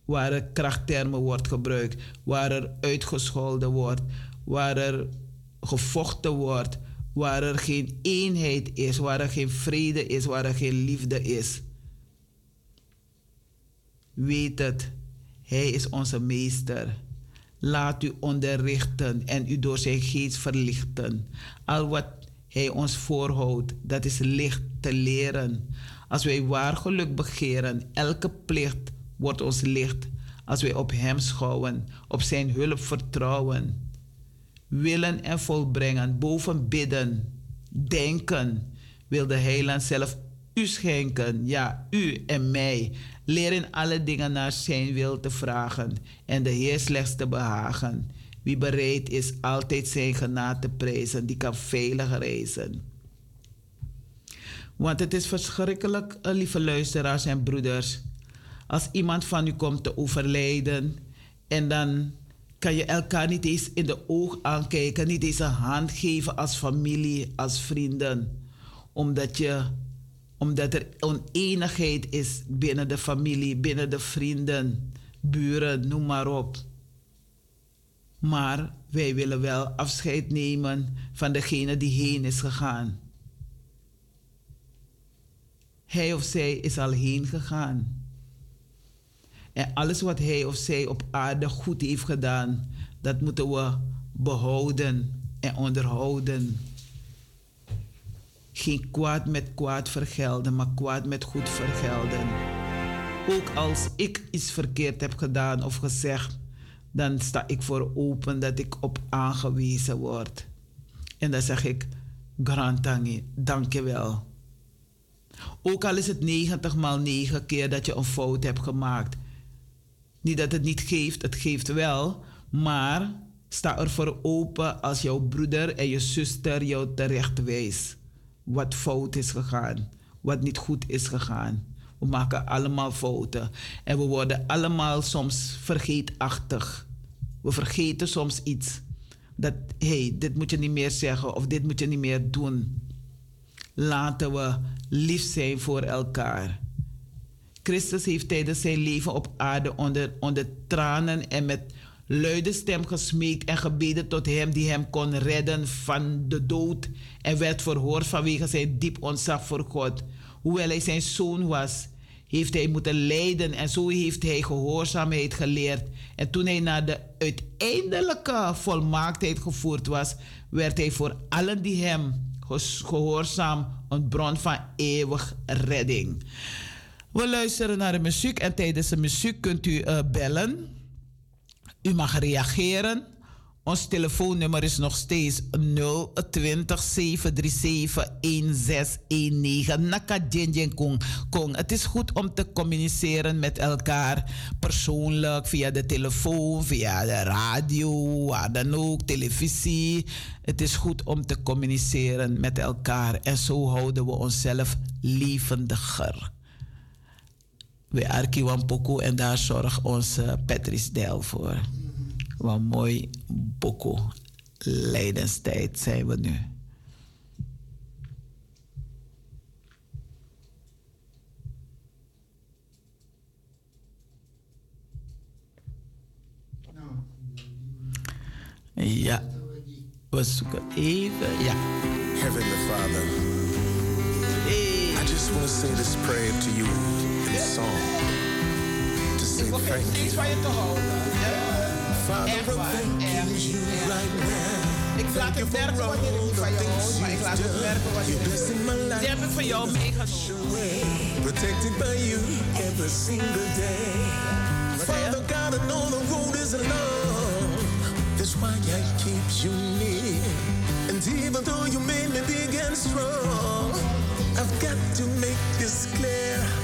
Waar er krachttermen wordt gebruikt, waar er uitgescholden wordt, waar er gevochten wordt, waar er geen eenheid is, waar er geen vrede is, waar er geen liefde is. Weet het, Hij is onze meester. Laat u onderrichten en u door zijn geest verlichten. Al wat Hij ons voorhoudt, dat is licht te leren. Als wij waar geluk begeren, elke plicht wordt ons licht. Als wij op Hem schouwen, op Zijn hulp vertrouwen. Willen en volbrengen, boven bidden, denken, wil de Heiland zelf u schenken, ja, u en mij. Leer in alle dingen naar zijn wil te vragen en de Heer slechts te behagen. Wie bereid is altijd zijn genade te prijzen, die kan veilig reizen. Want het is verschrikkelijk, eh, lieve luisteraars en broeders, als iemand van u komt te overlijden en dan kan je elkaar niet eens in de oog aankijken, niet eens een hand geven als familie, als vrienden, omdat je omdat er oneenigheid is binnen de familie, binnen de vrienden, buren, noem maar op. Maar wij willen wel afscheid nemen van degene die heen is gegaan. Hij of zij is al heen gegaan. En alles wat hij of zij op aarde goed heeft gedaan, dat moeten we behouden en onderhouden. Geen kwaad met kwaad vergelden, maar kwaad met goed vergelden. Ook als ik iets verkeerd heb gedaan of gezegd, dan sta ik voor open dat ik op aangewezen word. En dan zeg ik, Grantangi, dank je wel. Ook al is het 90 maal 9 keer dat je een fout hebt gemaakt. Niet dat het niet geeft, het geeft wel, maar sta er voor open als jouw broeder en je zuster jou terecht wijst wat fout is gegaan, wat niet goed is gegaan. We maken allemaal fouten en we worden allemaal soms vergeetachtig. We vergeten soms iets. Dat, hé, hey, dit moet je niet meer zeggen of dit moet je niet meer doen. Laten we lief zijn voor elkaar. Christus heeft tijdens zijn leven op aarde onder, onder tranen en met luide stem gesmeekt en gebeden tot hem die hem kon redden van de dood en werd verhoord vanwege zijn diep ontzag voor God. Hoewel hij zijn zoon was, heeft hij moeten lijden en zo heeft hij gehoorzaamheid geleerd. En toen hij naar de uiteindelijke volmaaktheid gevoerd was, werd hij voor allen die hem gehoorzaam een bron van eeuwig redding. We luisteren naar de muziek en tijdens de muziek kunt u uh, bellen. U mag reageren. Ons telefoonnummer is nog steeds 020 737 1619. Naka Kong. Kong. Het is goed om te communiceren met elkaar persoonlijk, via de telefoon, via de radio, waar dan ook, televisie. Het is goed om te communiceren met elkaar en zo houden we onszelf levendiger. We arkiwan Poco en daar zorgt onze Patrice Del voor. Wat mooi Boko lijdenstijd zijn we nu. Ja, we zoeken even. Ja. Heavenly Father, I just want to say this prayer to you in song. To say thank you. Father, waar, thank you right now. Ik laat het merken wat je niet van je houdt, maar ik laat het merken wat je You're blessing my Die life heb ik voor jou meegenomen. protected by you every single day. Father God, I know the road is long. That's why I keep you near. And even though you made me big and strong, I've got to make this clear.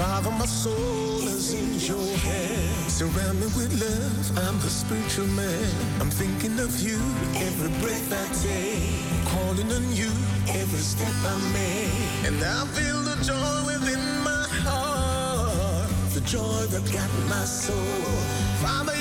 Father, my soul is in your hands. Surround me with love. I'm the spiritual man. I'm thinking of you every breath I take. Calling on you every step I make. And I feel the joy within my heart. The joy that got my soul. Father,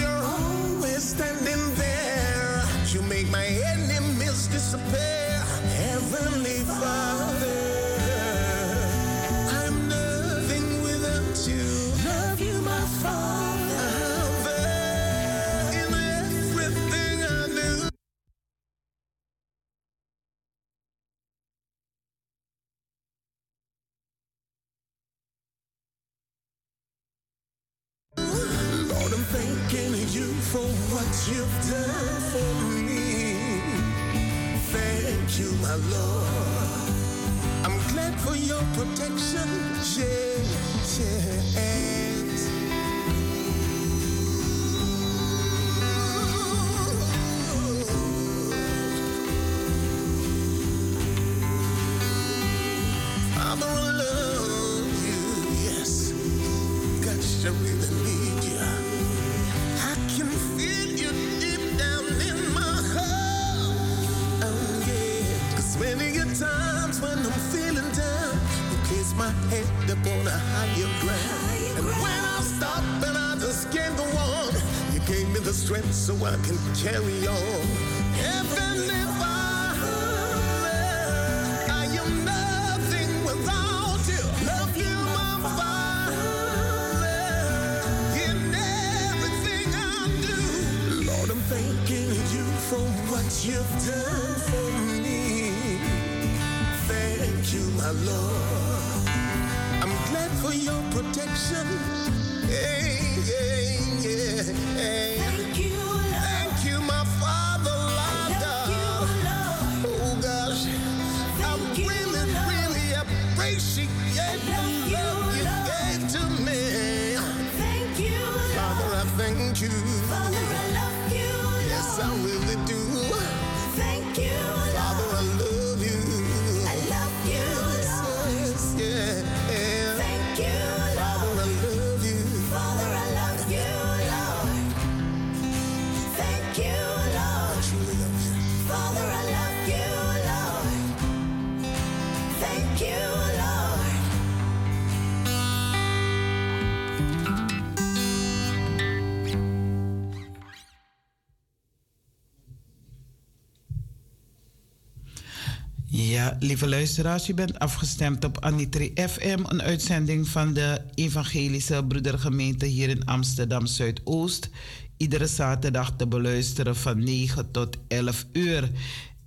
lieve luisteraars, u bent afgestemd op Anitri FM, een uitzending van de Evangelische Broedergemeente hier in Amsterdam Zuidoost. Iedere zaterdag te beluisteren van 9 tot 11 uur.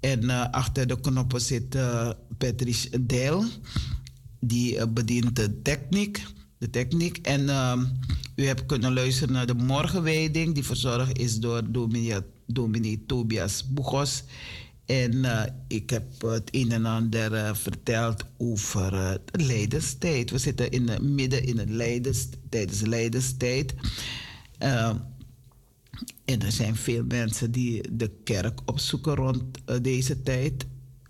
En eh, achter de knoppen zit eh, Patrice Deil, die eh, bedient de techniek. De techniek. En u hebt kunnen luisteren naar de morgenwijding, die verzorgd is door dominee, dominee Tobias Boegos. En eh, ik heb het een en ander eh, verteld over eh, de lijdenstijd. We zitten in de, midden in het lijdens, tijdens de lijdenstijd. Eh, en er zijn veel mensen die de kerk opzoeken rond deze tijd.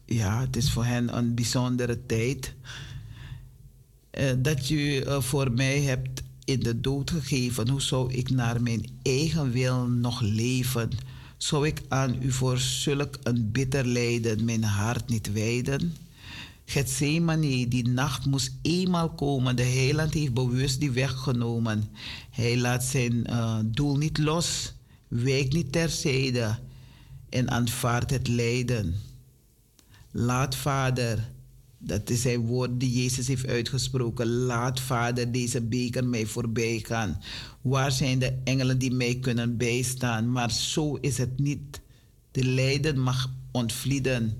Ja, het is voor hen een bijzondere tijd. Dat eh, voor mij hebt in de dood gegeven. Hoe zou ik naar mijn eigen wil nog leven? Zou ik aan u voor zulk een bitter lijden mijn hart niet wijden? Gethsemane, die nacht moest eenmaal komen. De heiland heeft bewust die weg genomen. Hij laat zijn eh, doel niet los, wijkt niet terzijde en aanvaardt het lijden. Laat Vader, dat is zijn woord die Jezus heeft uitgesproken. Laat Vader deze beker mij voorbij gaan. Waar zijn de engelen die mij kunnen bijstaan? Maar zo is het niet. De lijden mag ontvlieden.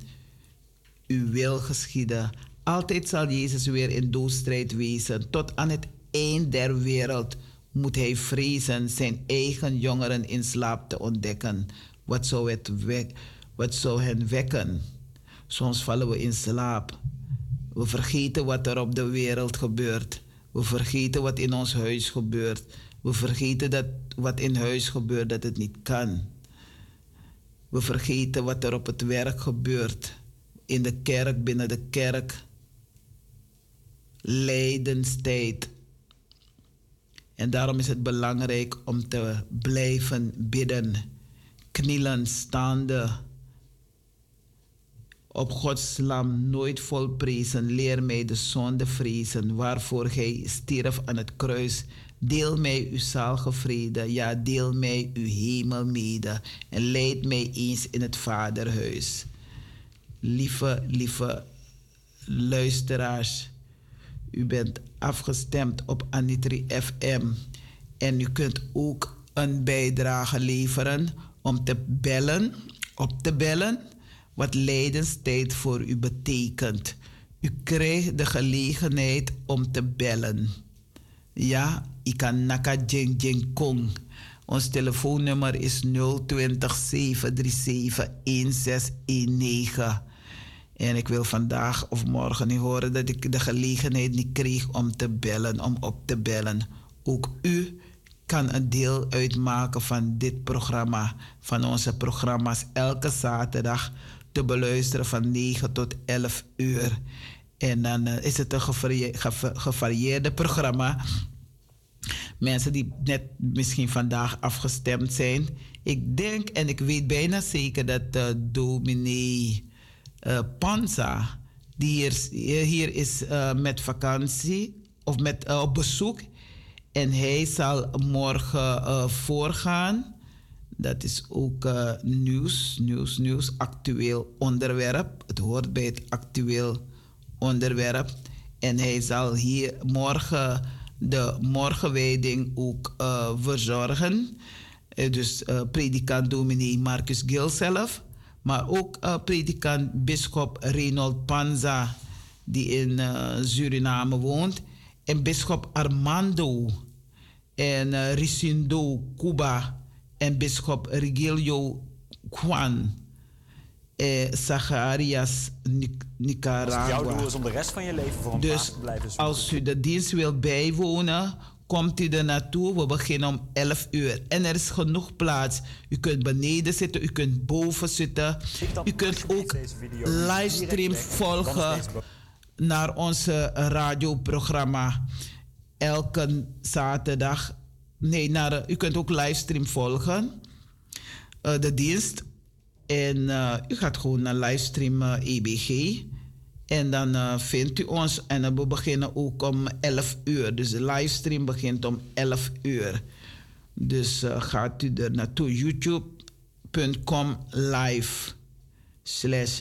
Uw wil geschieden Altijd zal Jezus weer in doodstrijd wezen. Tot aan het eind der wereld moet hij vrezen zijn eigen jongeren in slaap te ontdekken. Wat zou, het wek, wat zou hen wekken? Soms vallen we in slaap. We vergeten wat er op de wereld gebeurt. We vergeten wat in ons huis gebeurt. We vergeten dat wat in huis gebeurt, dat het niet kan. We vergeten wat er op het werk gebeurt. In de kerk, binnen de kerk. Lijdenstijd. En daarom is het belangrijk om te blijven bidden. Knielen, staande. Op Gods lam nooit volprezen. Leer mij de zonde vrezen. Waarvoor gij stierf aan het kruis. Deel mij uw zalige vrede. Ja, deel mij uw hemel mede. En leid mij eens in het vaderhuis. Lieve, lieve luisteraars. U bent afgestemd op Anitri FM. En u kunt ook een bijdrage leveren om te bellen, op te bellen, wat lijdenstijd voor u betekent. U krijgt de gelegenheid om te bellen. Ja, ik kan naka jeng jeng kong. Ons telefoonnummer is 020 737 1619. En ik wil vandaag of morgen niet horen dat ik de gelegenheid niet kreeg om te bellen, om op te bellen. Ook u kan een deel uitmaken van dit programma, van onze programma's elke zaterdag te beluisteren van 9 tot 11 uur. En dan uh, is het een gevarie- geva- gevarieerde programma. Mensen die net misschien vandaag afgestemd zijn. Ik denk en ik weet bijna zeker dat uh, dominee uh, Panza, die hier, hier is met vakantie of met, op bezoek. En hij zal morgen voorgaan. Dat is ook uh, nieuws, nieuws, nieuws, actueel onderwerp. Het hoort bij het actueel onderwerp. En hij zal hier morgen de morgenwijding ook uh, verzorgen. Uh, dus predikant dominee Marcus Gil zelf. Maar ook predikant bischop Reynold Panza, die in Suriname woont. En bischop Armando en Ricindo Cuba. En bischop Rigilio Juan. Eh, Zacharias Nic- Nicaragua. Jouw doel is om de rest van je leven voor een Dus te blijven zoeken. als u de dienst wilt bijwonen, komt u er naartoe. We beginnen om 11 uur. En er is genoeg plaats. U kunt beneden zitten, u kunt boven zitten. U kunt ook livestream volgen naar onze radioprogramma. Elke zaterdag. Nee, naar, eh, u kunt ook livestream volgen. eh, de dienst. En eh, u gaat gewoon naar livestream EBG. En dan vindt u ons. En we beginnen ook om 11 uur. Dus de livestream begint om 11 uur. Dus gaat u er naartoe. YouTube.com live slash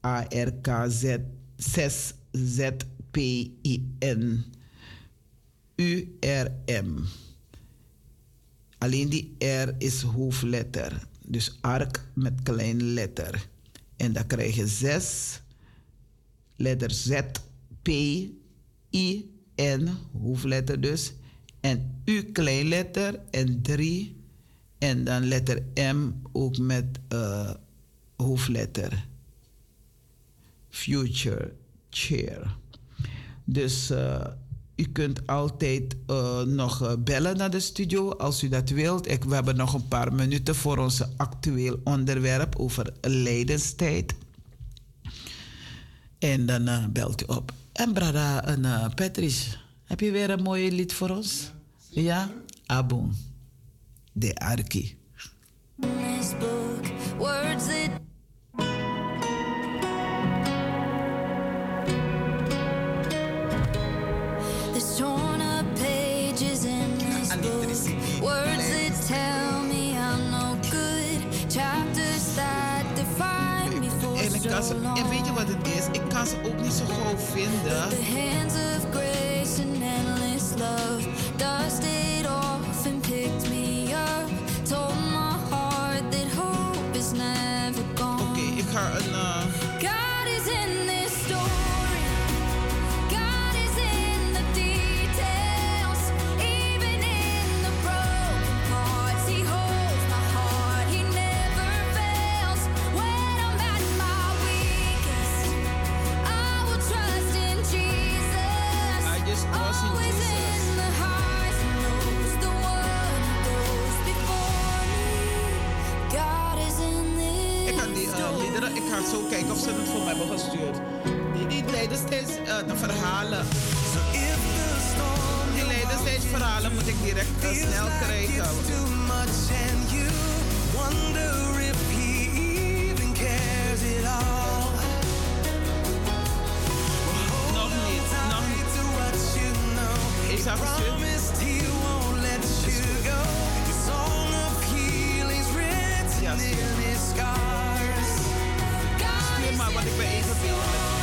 ARKZ 6ZPIN URM. Alleen die R is hoofdletter. Dus ark met kleine letter. En dan krijg je 6, letter Z, P, I, N, hoofdletter dus. En U kleinletter en 3. En dan letter M ook met eh, hoofdletter. Future chair. Dus eh, u kunt altijd eh, nog eh, bellen naar de studio als u dat wilt. Ik, we hebben nog een paar minuten voor ons actueel onderwerp over lijdenstijd. En dan eh, belt u op. En brada en Patrice, heb je weer een mooie lied voor ons? Ja? Abon. De Arki. Ze, en weet je wat het is? Ik kan ze ook niet zo gauw vinden. The hands of grace and endless love of ze het voor hebben gestuurd. Die, die leiden steeds eh, de verhalen. Die leiden steeds verhalen, moet ik direct eh, snel krijgen. too much and you wonder if he even cares at all. Nog niet, nog niet. To what you know, Is dat gestuurd? promised want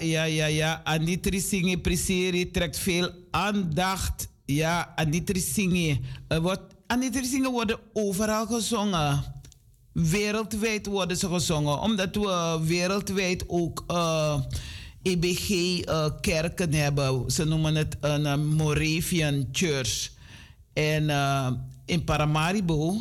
Ja, ja, ja. Anitri Singi Priseri trekt veel aandacht. Ja, Anitri wordt, Anitri Singi worden overal gezongen. Wereldwijd worden ze gezongen. Omdat we wereldwijd ook eh, EBG-kerken hebben. Ze noemen het een eh, Moravian Church. En eh, in Paramaribo,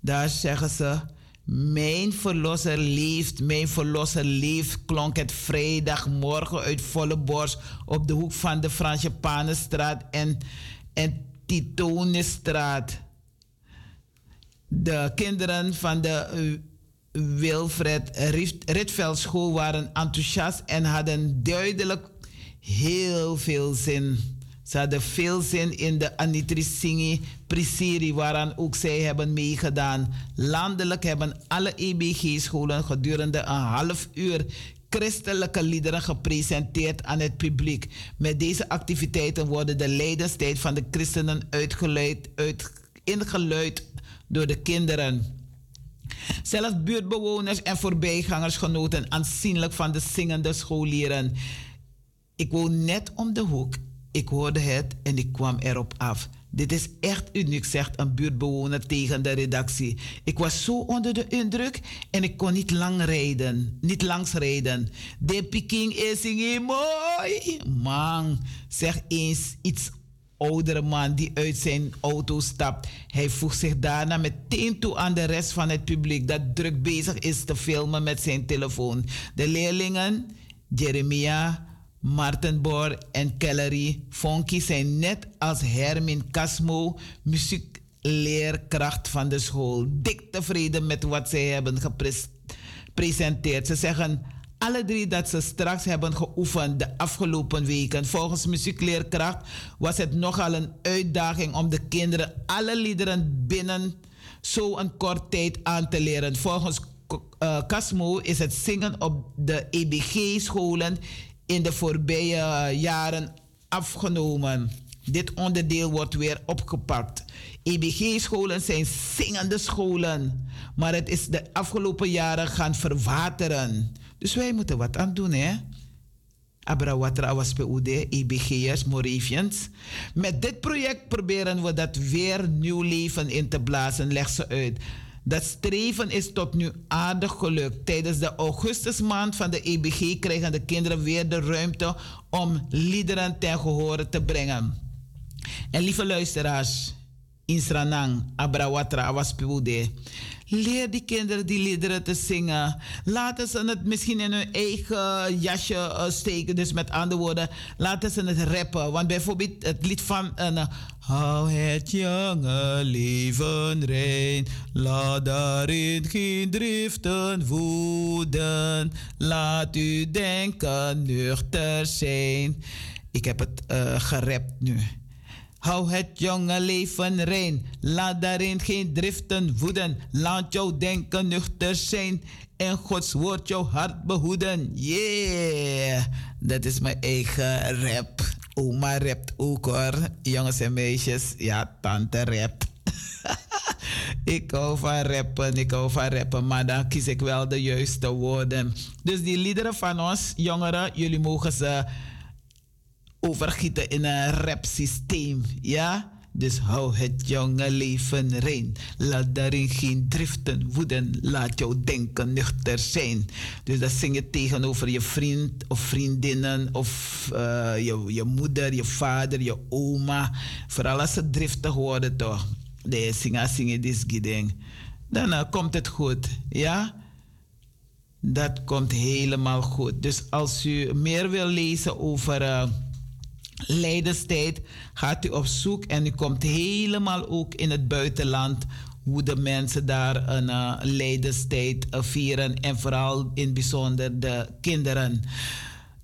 daar zeggen ze: Mijn verlosser leeft, mijn verlosser leeft. Klonk het vrijdagmorgen uit volle borst op de hoek van de Franjepanenstraat en, en Titonestraat. De kinderen van de eh, Wilfred Riet- Rietveld School waren enthousiast en hadden duidelijk heel veel zin. Ze hadden veel zin in de Anitri Singi Prisiri, waaraan ook zij hebben meegedaan. Landelijk hebben alle EBG-scholen gedurende een half uur christelijke liederen gepresenteerd aan het publiek. Met deze activiteiten worden de lijdenstijd van de christenen uitgeluid, uit, ingeluid door de kinderen. Zelfs buurtbewoners en voorbijgangers genoten aanzienlijk van de zingende scholieren. Ik woon net om de hoek. Ik hoorde het en ik kwam erop af. Dit is echt uniek, zegt een buurtbewoner tegen de redactie. Ik was zo onder de indruk en ik kon niet lang rijden, niet langs rijden. De Peking is mooi. Man, zeg eens iets oudere man die uit zijn auto stapt. Hij voegt zich daarna meteen toe aan de rest van het publiek dat druk bezig is te filmen met zijn telefoon. De leerlingen, Jeremia, Martin Boer en Kellery Fonky zijn net als Hermin Casmo muziekleerkracht van de school. Dik tevreden met wat zij hebben gepresenteerd. Ze zeggen alle drie dat ze straks hebben geoefend de afgelopen weken. Volgens muziekleerkracht was het nogal een uitdaging om de kinderen alle liederen binnen zo'n kort tijd aan te leren. Volgens Casmo is het zingen op de EBG-scholen in de voorbije jaren afgenomen. Dit onderdeel wordt weer opgepakt. EBG-scholen zijn zingende scholen, maar het is de afgelopen jaren gaan verwateren. Dus wij moeten wat aan doen, hè? Abrawatra was PUD, EBG'ers, Moravians. Met dit project proberen we dat weer nieuw leven in te blazen, legt ze uit. Dat streven is tot nu aardig gelukt. Tijdens de augustusmaand van de EBG krijgen de kinderen weer de ruimte om liederen ten gehore te brengen. En lieve luisteraars, Insranang, Abrawatra, Awaspiwude. Leer die kinderen die liederen te zingen. Laten ze het misschien in hun eigen jasje eh, steken. Dus met andere woorden, laten ze het rappen. Want bijvoorbeeld het lied van een. Hou het jonge leven rein. Laat daarin geen driften woeden. Laat u denken nuchter zijn. Ik heb het eh gerapt nu. Hou het jonge leven rein. Laat daarin geen driften woeden. Laat jouw denken nuchter zijn. En Gods woord jouw hart behoeden. Yeah! Dat is mijn eigen rap. Oma rapt ook hoor. Jongens en meisjes. Ja, tante rap. ik hou van rappen, ik hou van rappen, maar dan kies ik wel de juiste woorden. Dus die liederen van ons, jongeren, jullie mogen ze overgieten in een rapsysteem. Ja? Dus hou het jonge leven rein. Laat daarin geen driften woeden. Laat jouw denken nuchter zijn. Dus dat zing je tegenover je vriend of vriendinnen of eh, je, je moeder, je vader, je oma. Vooral als ze driftig worden toch. De zingen, zingen, dit giding. Dan eh, komt het goed. Ja? Dat komt helemaal goed. Dus als u meer wil lezen over... eh, Leidenstijd gaat u op zoek en u komt helemaal ook in het buitenland hoe de mensen daar een uh, Leidenstijd uh, vieren en vooral in bijzonder de kinderen.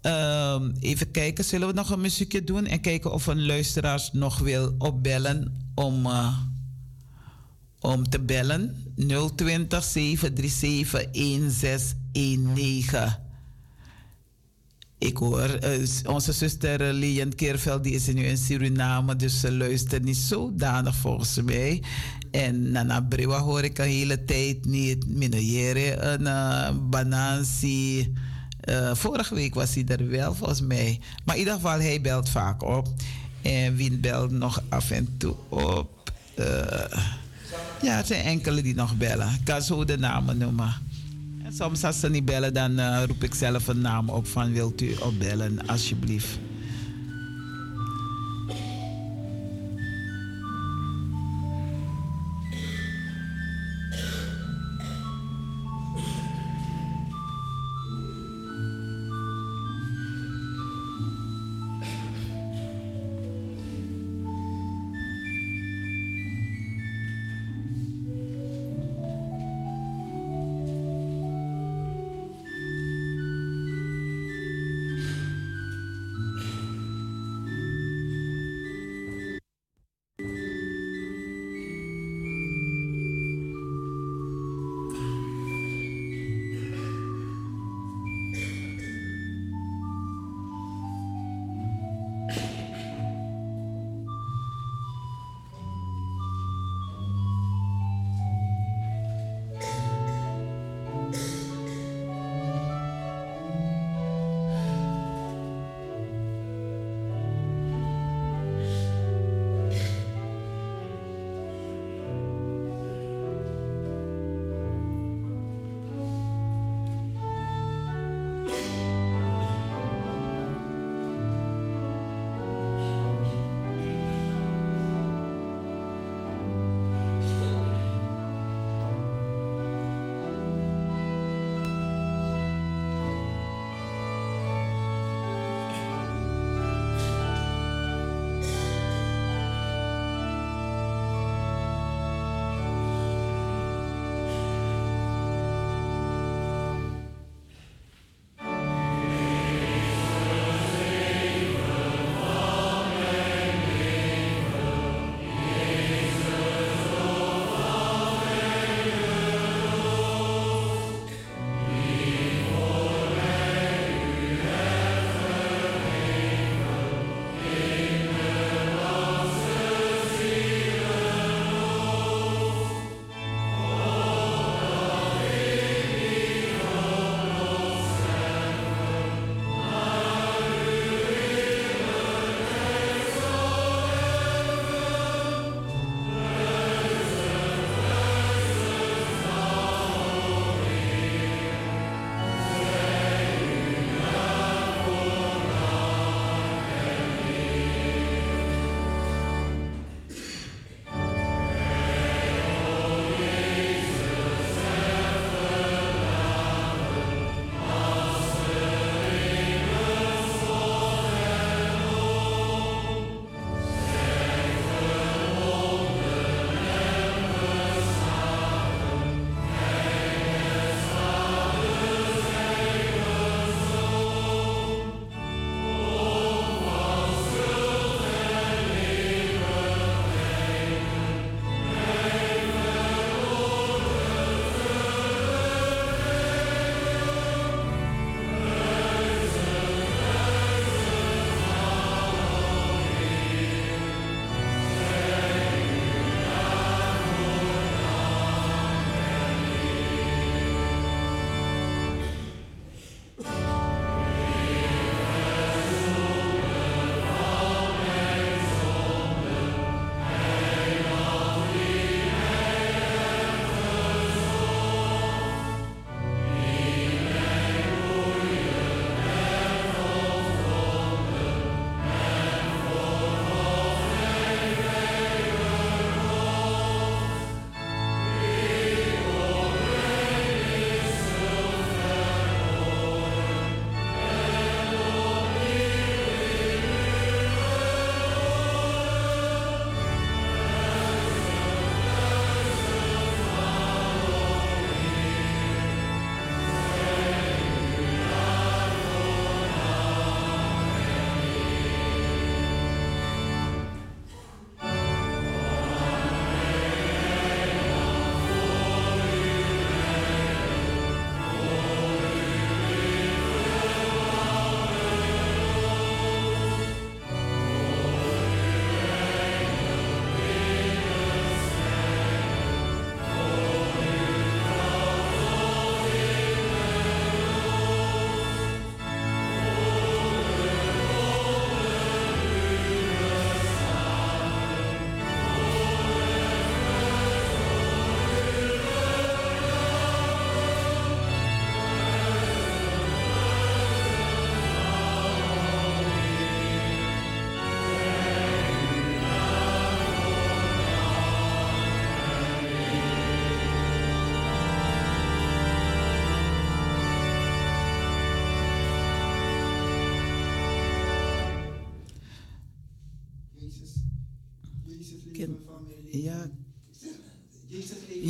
Ehm, even kijken, zullen we nog een muziekje doen en kijken of een luisteraar nog wil opbellen om, uh, om te bellen. 020 737 1619. Ik hoor, uh, onze zuster uh, Lien Keerveld, die is nu in Suriname, dus ze luistert niet zodanig volgens mij. En Nana Brewa hoor ik een hele tijd niet. Minojere, een uh, Banansi. Uh, vorige week was hij er wel, volgens mij. Maar in ieder geval, hij belt vaak op. En Wien belt nog af en toe op. Uh, ja, het zijn enkele die nog bellen. Ik kan zo de namen noemen. Soms als ze niet bellen, dan uh, roep ik zelf een naam op van wilt u opbellen, alsjeblieft.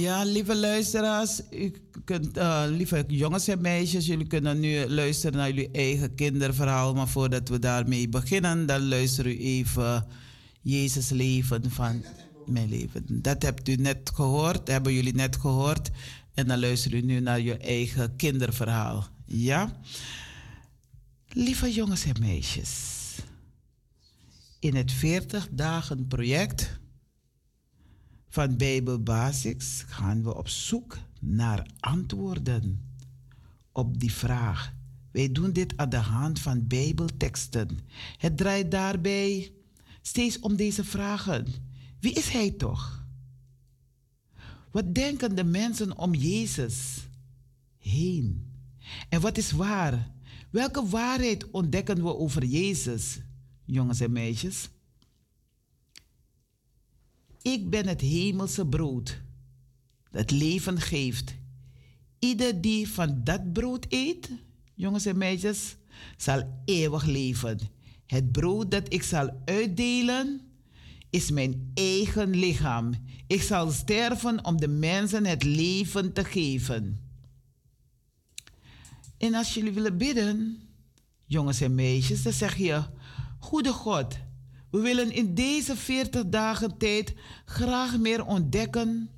Ja, lieve luisteraars, u kunt, eh, lieve jongens en meisjes, jullie kunnen nu luisteren naar jullie eigen kinderverhaal. Maar voordat we daarmee beginnen, dan luister u even Jezus leven van mijn leven. Dat hebt u net gehoord, hebben jullie net gehoord. En dan luister u nu naar je eigen kinderverhaal. Ja? Lieve jongens en meisjes, in het 40 dagen project van Bijbel Basics gaan we op zoek naar antwoorden op die vraag. Wij doen dit aan de hand van Bijbelteksten. Het draait daarbij steeds om deze vragen. Wie is hij toch? Wat denken de mensen om Jezus heen? En wat is waar? Welke waarheid ontdekken we over Jezus, jongens en meisjes? Ik ben het hemelse brood dat leven geeft. Ieder die van dat brood eet, jongens en meisjes, zal eeuwig leven. Het brood dat ik zal uitdelen is mijn eigen lichaam. Ik zal sterven om de mensen het leven te geven. En als jullie willen bidden, jongens en meisjes, dan zeg je: Goede God, we willen in deze 40 dagen tijd graag meer ontdekken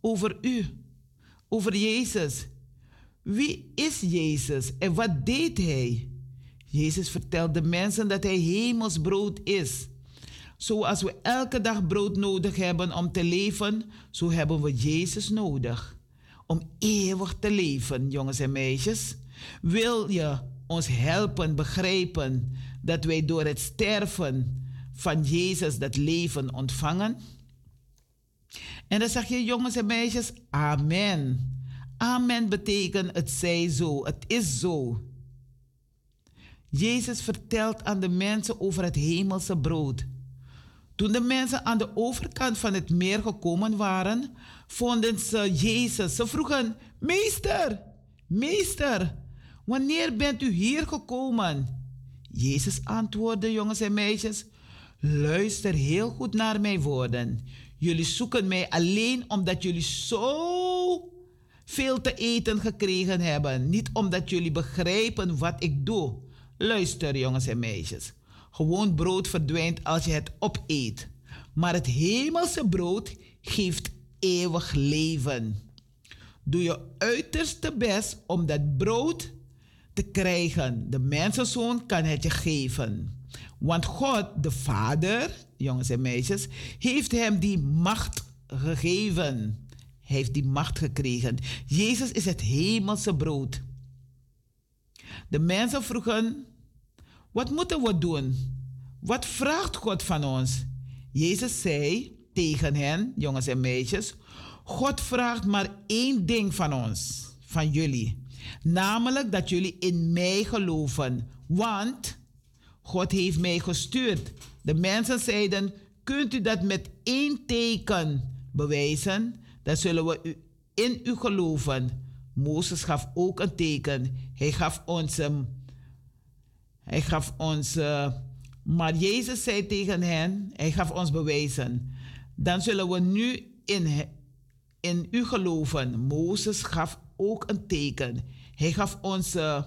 over U, over Jezus. Wie is Jezus en wat deed Hij? Jezus vertelde mensen dat Hij hemelsbrood is. Zoals we elke dag brood nodig hebben om te leven, zo hebben we Jezus nodig. Om eeuwig te leven, jongens en meisjes. Wil je ons helpen begrijpen dat wij door het sterven van Jezus dat leven ontvangen? En dan zeg je, jongens en meisjes, amen. Amen betekent het zij zo, het is zo. Jezus vertelt aan de mensen over het hemelse brood. Toen de mensen aan de overkant van het meer gekomen waren, vonden ze Jezus. Ze vroegen: Meester, meester, wanneer bent u hier gekomen? Jezus antwoordde, jongens en meisjes: Luister heel goed naar mijn woorden. Jullie zoeken mij alleen omdat jullie zo veel te eten gekregen hebben. Niet omdat jullie begrijpen wat ik doe. Luister, jongens en meisjes. Gewoon brood verdwijnt als je het opeet. Maar het hemelse brood geeft eeuwig leven. Doe je uiterste best om dat brood te krijgen. De mensenzoon kan het je geven. Want God, de Vader, jongens en meisjes, heeft hem die macht gegeven. Hij heeft die macht gekregen. Jezus is het hemelse brood. De mensen vroegen, wat moeten we doen? Wat vraagt God van ons? Jezus zei tegen hen, jongens en meisjes, God vraagt maar één ding van ons, van jullie. Namelijk dat jullie in mij geloven. Want God heeft mij gestuurd. De mensen zeiden, kunt u dat met één teken bewijzen? Dan zullen we in u geloven. Mozes gaf ook een teken. Hij gaf ons, um, hij gaf ons, uh, maar Jezus zei tegen hen, hij gaf ons bewijzen. Dan zullen we nu in, in u geloven. Mozes gaf ook een teken. Hij gaf ons, uh,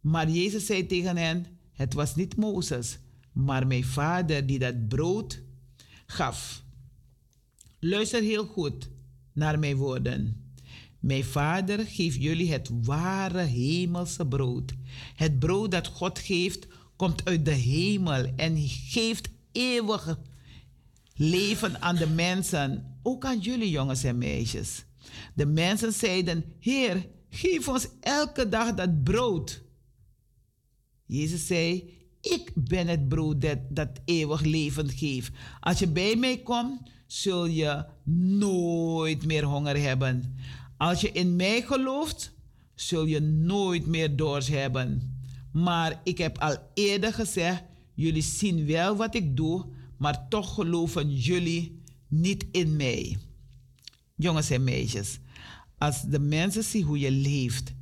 maar Jezus zei tegen hen, het was niet Mozes, maar mijn vader die dat brood gaf. Luister heel goed naar mijn woorden. Mijn vader geeft jullie het ware hemelse brood. Het brood dat God geeft komt uit de hemel en geeft eeuwig leven aan de mensen, ook aan jullie jongens en meisjes. De mensen zeiden: Heer, geef ons elke dag dat brood. Jezus zei: Ik ben het brood dat, dat eeuwig leven geeft. Als je bij mij komt, zul je nooit meer honger hebben. Als je in mij gelooft, zul je nooit meer dorst hebben. Maar ik heb al eerder gezegd: jullie zien wel wat ik doe, maar toch geloven jullie niet in mij. Jongens en meisjes, als de mensen zien hoe je leeft,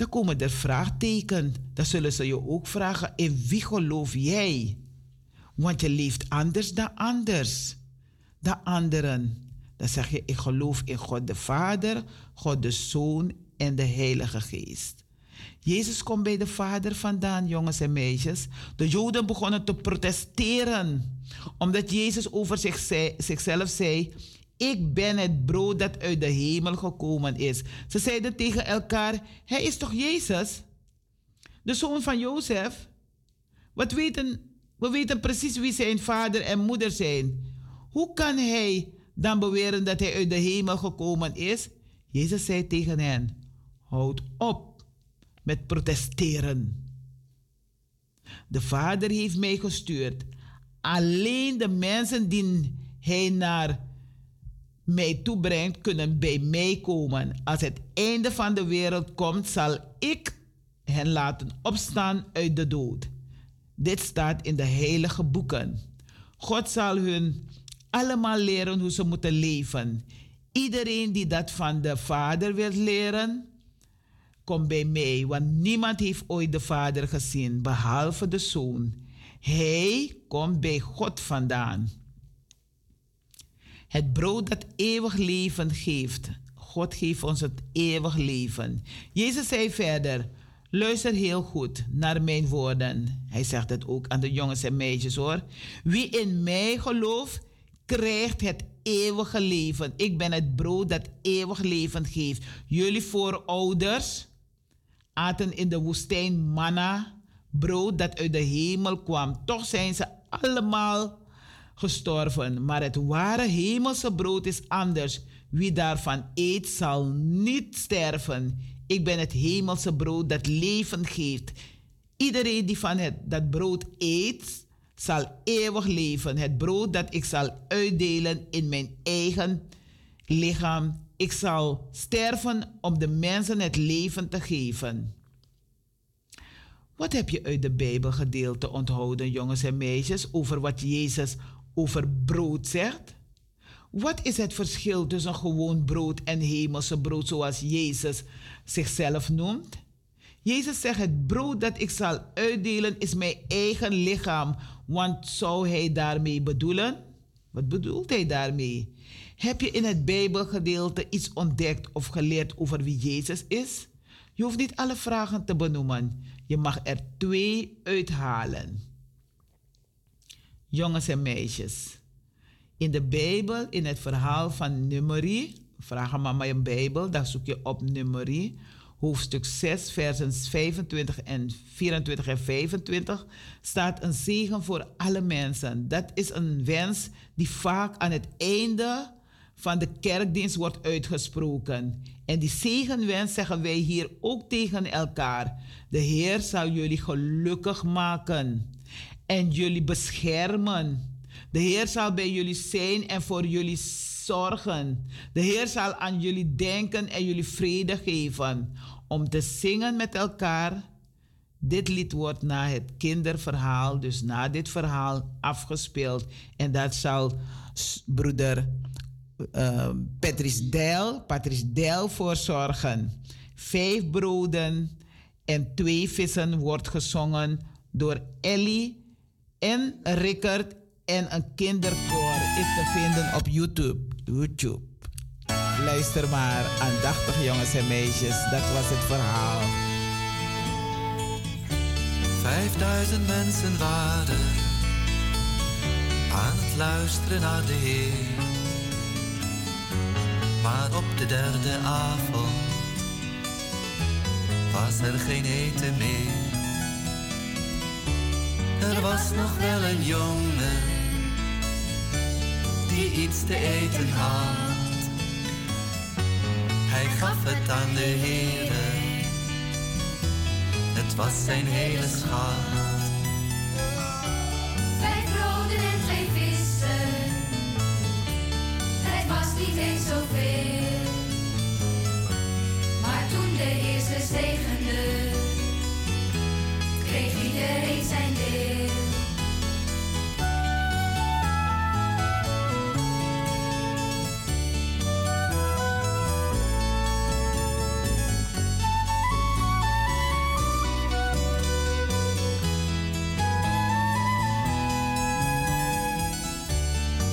dan komen er vraagtekens. Dan zullen ze je ook vragen: in wie geloof jij? Want je leeft anders dan anders. de anderen. Dan zeg je, ik geloof in God de Vader, God de Zoon en de Heilige Geest. Jezus komt bij de Vader vandaan, jongens en meisjes. De Joden begonnen te protesteren, omdat Jezus over zich zei- zichzelf zei: Ik ben het brood dat uit de hemel gekomen is. Ze zeiden tegen elkaar: Hij is toch Jezus, de zoon van Jozef? Wat weten, we weten precies wie zijn vader en moeder zijn. Hoe kan hij dan beweren dat hij uit de hemel gekomen is? Jezus zei tegen hen: Houd op met protesteren. De Vader heeft mij gestuurd. Alleen de mensen die hij naar mij toebrengt, kunnen bij mij komen. Als het einde van de wereld komt, zal ik hen laten opstaan uit de dood. Dit staat in de heilige boeken. God zal hun allemaal leren hoe ze moeten leven. Iedereen die dat van de Vader wil leren, kom bij mij, want niemand heeft ooit de Vader gezien, behalve de Zoon. Hij komt bij God vandaan. Het brood dat eeuwig leven geeft. God geeft ons het eeuwig leven. Jezus zei verder: Luister heel goed naar mijn woorden. Hij zegt het ook aan de jongens en meisjes hoor. Wie in mij gelooft, krijgt het eeuwige leven. Ik ben het brood dat eeuwig leven geeft. Jullie voorouders aten in de woestijn manna, brood dat uit de hemel kwam. Toch zijn ze allemaal gestorven. Maar het ware hemelse brood is anders. Wie daarvan eet, zal niet sterven. Ik ben het hemelse brood dat leven geeft. Iedereen die van het, dat brood eet, zal eeuwig leven. Het brood dat ik zal uitdelen in mijn eigen lichaam. Ik zal sterven om de mensen het leven te geven. Wat heb je uit de Bijbelgedeelte onthouden, jongens en meisjes, over wat Jezus over brood zegt? Wat is het verschil tussen gewoon brood en hemelse brood, zoals Jezus zichzelf noemt? Jezus zegt: Het brood dat ik zal uitdelen is mijn eigen lichaam. Want zou hij daarmee bedoelen? Wat bedoelt hij daarmee? Heb je in het Bijbelgedeelte iets ontdekt of geleerd over wie Jezus is? Je hoeft niet alle vragen te benoemen. Je mag er twee uithalen. Jongens en meisjes. In de Bijbel, in het verhaal van Numeri, vraag aan mama een Bijbel, dan zoek je op Numeri, hoofdstuk 6, versen 25 en 24 en 25, staat een zegen voor alle mensen. Dat is een wens die vaak aan het einde van de kerkdienst wordt uitgesproken. En die zegenwens zeggen wij hier ook tegen elkaar. De Heer zal jullie gelukkig maken en jullie beschermen. De Heer zal bij jullie zijn en voor jullie zorgen. De Heer zal aan jullie denken en jullie vrede geven. Om te zingen met elkaar. Dit lied wordt na het kinderverhaal, dus na dit verhaal, afgespeeld. En dat zal broeder uh, Patrice Dijl, Patrice voor zorgen. Vijf broden en twee vissen wordt gezongen door Ellie en Rickert en een kinderkoor is te vinden op YouTube. YouTube. Luister maar aandachtig jongens en meisjes, dat was het verhaal. Vijfduizend mensen waren aan het luisteren naar de Heer. Maar op de derde avond was er geen eten meer. Er was nog wel een jongen die iets te eten had. Hij gaf het aan de Heer. Het was zijn hele schat. Vijf broden en twee vissen. Het was niet eens zoveel. Maar toen de ze zegende, wie iedereen zijn deel.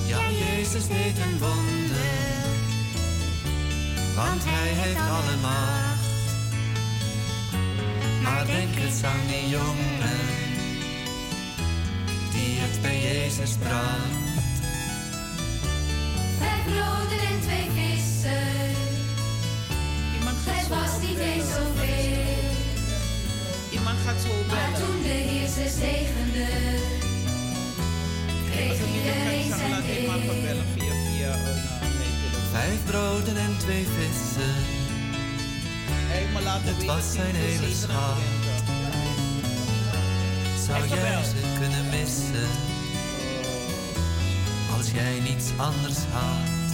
Ja, Jezus deed een wonder, want Hij heeft allemaal. Maar denk eens aan die jongen, die het bij Jezus bracht. Vijf broden en twee vissen. Het was niet eens zoveel. Iemand gaat zo Maar bellen. toen de Heer ze zegende, kreeg iedereen zijn deel. telefoon. Vijf broden en twee vissen, Het was zijn 10 voor hele 27. zou jij ze kunnen missen? Als jij niets anders had.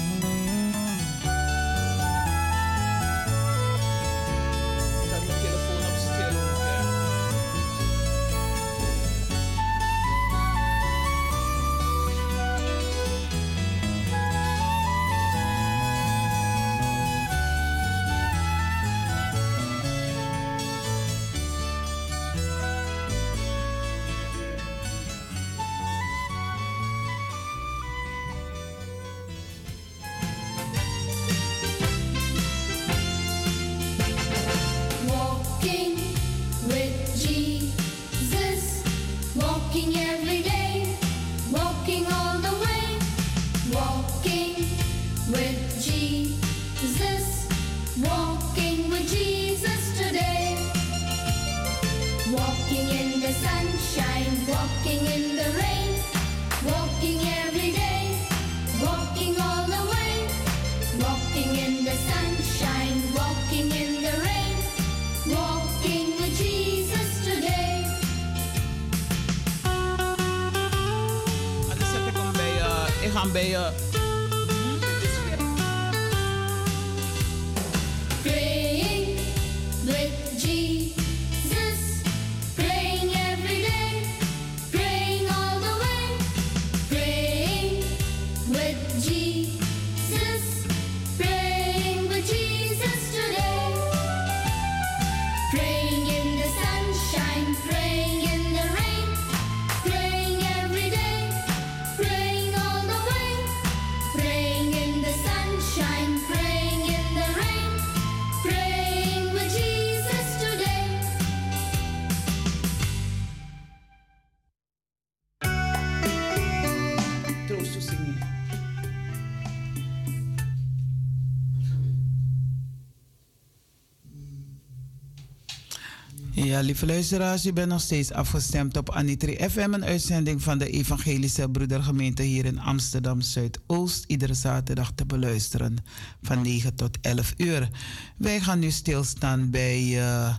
Lieve luisteraars, u bent nog steeds afgestemd op Anitri FM, een uitzending van de Evangelische Broedergemeente hier in Amsterdam Zuidoost. Iedere zaterdag te beluisteren van 9 tot 11 uur. Wij gaan nu stilstaan bij eh,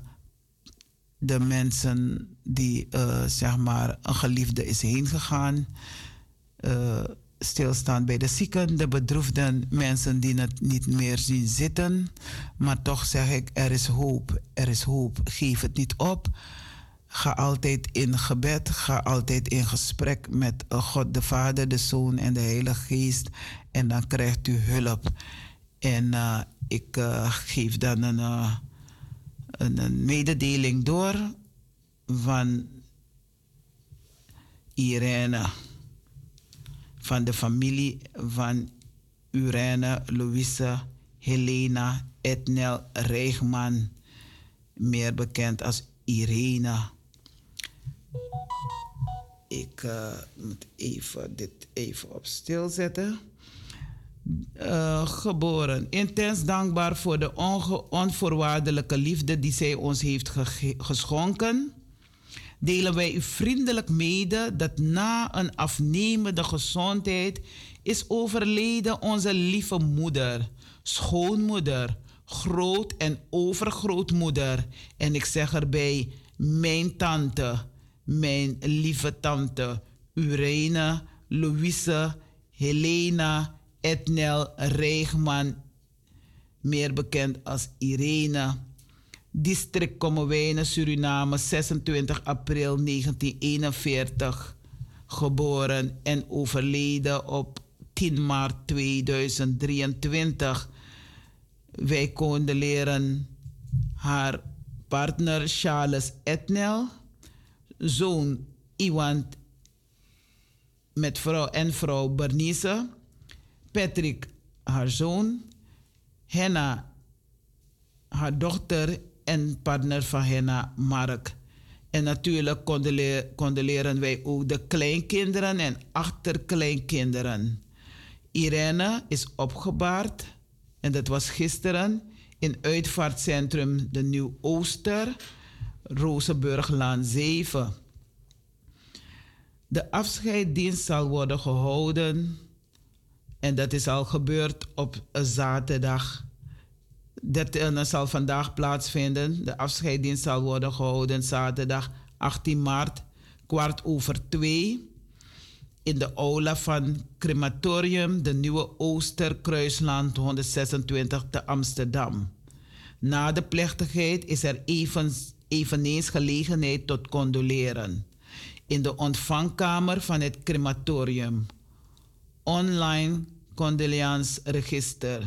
de mensen die, eh, zeg maar, een geliefde is heen gegaan. Eh, stilstaan bij de zieken, de bedroefden, mensen die het niet meer zien zitten. Maar toch zeg ik, er is hoop, er is hoop. Geef het niet op. Ga altijd in gebed, ga altijd in gesprek met God de Vader, de Zoon en de Heilige Geest. En dan krijgt u hulp. En eh, ik eh, geef dan een, eh, een, een mededeling door van Irene van de familie van Urene, Louise, Helena, Etnel Reegman, meer bekend als Irene. Ik eh, moet even dit even op stil zetten. Eh, geboren. Intens dankbaar voor de onvoorwaardelijke liefde die zij ons heeft geschonken. Delen wij u vriendelijk mede dat na een afnemende gezondheid is overleden onze lieve moeder, schoonmoeder, groot- en overgrootmoeder. En ik zeg erbij, mijn tante, mijn lieve tante, Urene, Louise, Helena, Etnel Reegman, meer bekend als Irene. District Kommerwijnen, Suriname, 26 april 1941. Geboren en overleden op 10 maart 2023. Wij condoleren haar partner Charles Etnel, zoon Iwan met vrouw en vrouw Bernice, Patrick, haar zoon, Henna, haar dochter en partner van Henna, Mark. En natuurlijk condole- condoleren wij ook de kleinkinderen en achterkleinkinderen. Irene is opgebaard en dat was gisteren in uitvaartcentrum De Nieuw Ooster, Rozenburglaan 7. De afscheidsdienst zal worden gehouden en dat is al gebeurd op zaterdag. Dat eh, zal vandaag plaatsvinden. De afscheidsdienst zal worden gehouden zaterdag 18 maart, kwart over twee. In de aula van crematorium De Nieuwe Ooster, Kruisland 126 te Amsterdam. Na de plechtigheid is er eveneens gelegenheid tot condoleren. In de ontvangkamer van het crematorium. Online condoleansregister.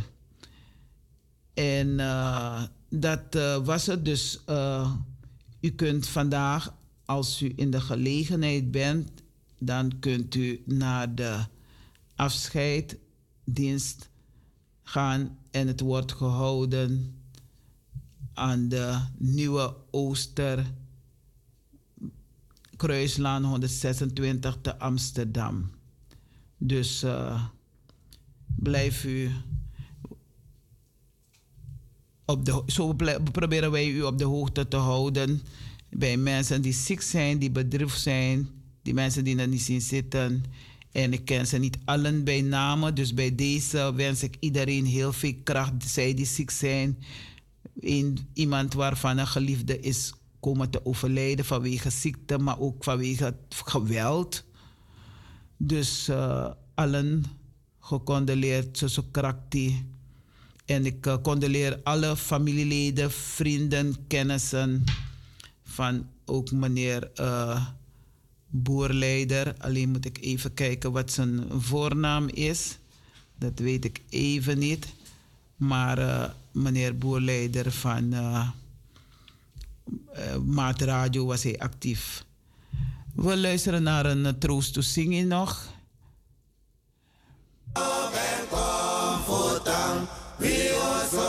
En eh, dat eh, was het dus. eh, u kunt vandaag, als u in de gelegenheid bent, dan kunt u naar de afscheiddienst gaan en het wordt gehouden aan de Nieuwe Ooster Kruislaan 126 te Amsterdam. Dus blijf u op de, zo proberen wij u op de hoogte te houden bij mensen die ziek zijn, die bedroefd zijn, die mensen die er niet zien zitten. En ik ken ze niet allen bij namen, dus bij deze wens ik iedereen heel veel kracht, zij die ziek zijn. Een, iemand waarvan een geliefde is komen te overlijden vanwege ziekte, maar ook vanwege geweld. Dus eh, allen gecondoleerd, zo krakti. En ik eh, condoleer alle familieleden, vrienden, kennissen van ook meneer eh, Boerleider. Alleen moet ik even kijken wat zijn voornaam is. Dat weet ik even niet. Maar eh, meneer Boerleider van Maat Radio was hij actief. We luisteren naar een troost to zingen nog.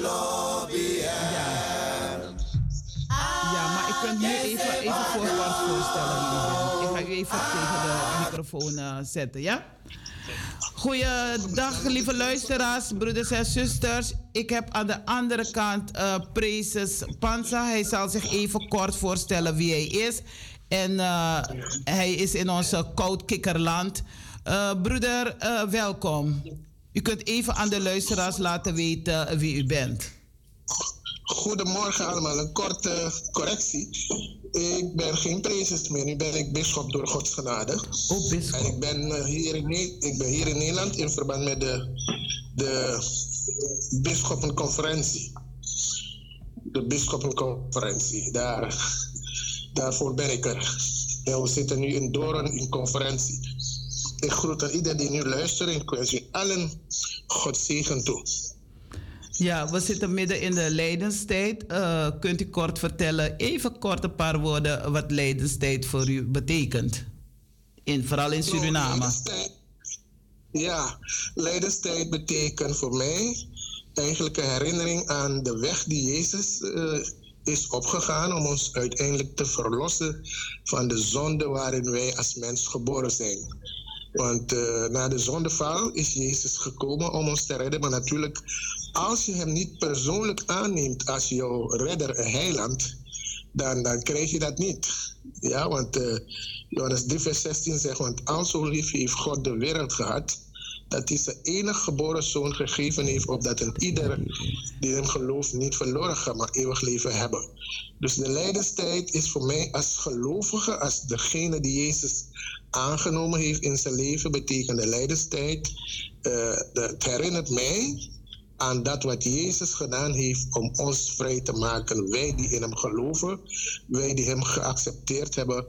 lobby Ja, maar ik kan nu even, even voorwaarts voorstellen wie u bent. Ik ga u even tegen de microfoon eh, zetten, ja? Goeiedag, lieve luisteraars, broeders en zusters. Ik heb aan de andere kant eh Prezes Panza. Hij zal zich even kort voorstellen wie hij is. En eh, hij is in ons koudkikkerland. Eh broeder, welkom. U kunt even aan de luisteraars laten weten wie u bent. Goedemorgen allemaal, een korte correctie. Ik ben geen prezes meer, nu ben ik bisschop door Gods genade. Oh, bisschop. En ik ben, eh, hier in, ik ben hier in Nederland in verband met de, de bisschoppenconferentie. De bisschoppenconferentie, daar, daarvoor ben ik er. En we zitten nu in Doorn in conferentie. Ik groet aan iedereen die nu luistert en ik wens u allen God zegen toe. Ja, we zitten midden in de lijdenstijd. Eh, kunt u kort vertellen, even kort een paar woorden, wat lijdenstijd voor u betekent? In, vooral in Suriname. Ja, lijdenstijd betekent voor mij eigenlijk een herinnering aan de weg die Jezus eh, is opgegaan om ons uiteindelijk te verlossen van de zonde waarin wij als mens geboren zijn. Want eh, na de zondeval is Jezus gekomen om ons te redden. Maar natuurlijk, als je hem niet persoonlijk aanneemt als jouw redder en heiland, dan, dan krijg je dat niet. Ja, want eh, Johannes 3, vers 16 zegt, want al zo lief heeft God de wereld gehad, dat hij zijn enige geboren zoon gegeven heeft, opdat een ieder die hem gelooft niet verloren gaat, maar eeuwig leven hebben. Dus de lijdenstijd is voor mij als gelovige, als degene die Jezus aangenomen heeft in zijn leven, betekent de lijdenstijd. eh, de- het herinnert mij aan dat wat Jezus gedaan heeft om ons vrij te maken. Wij die in hem geloven, wij die hem geaccepteerd hebben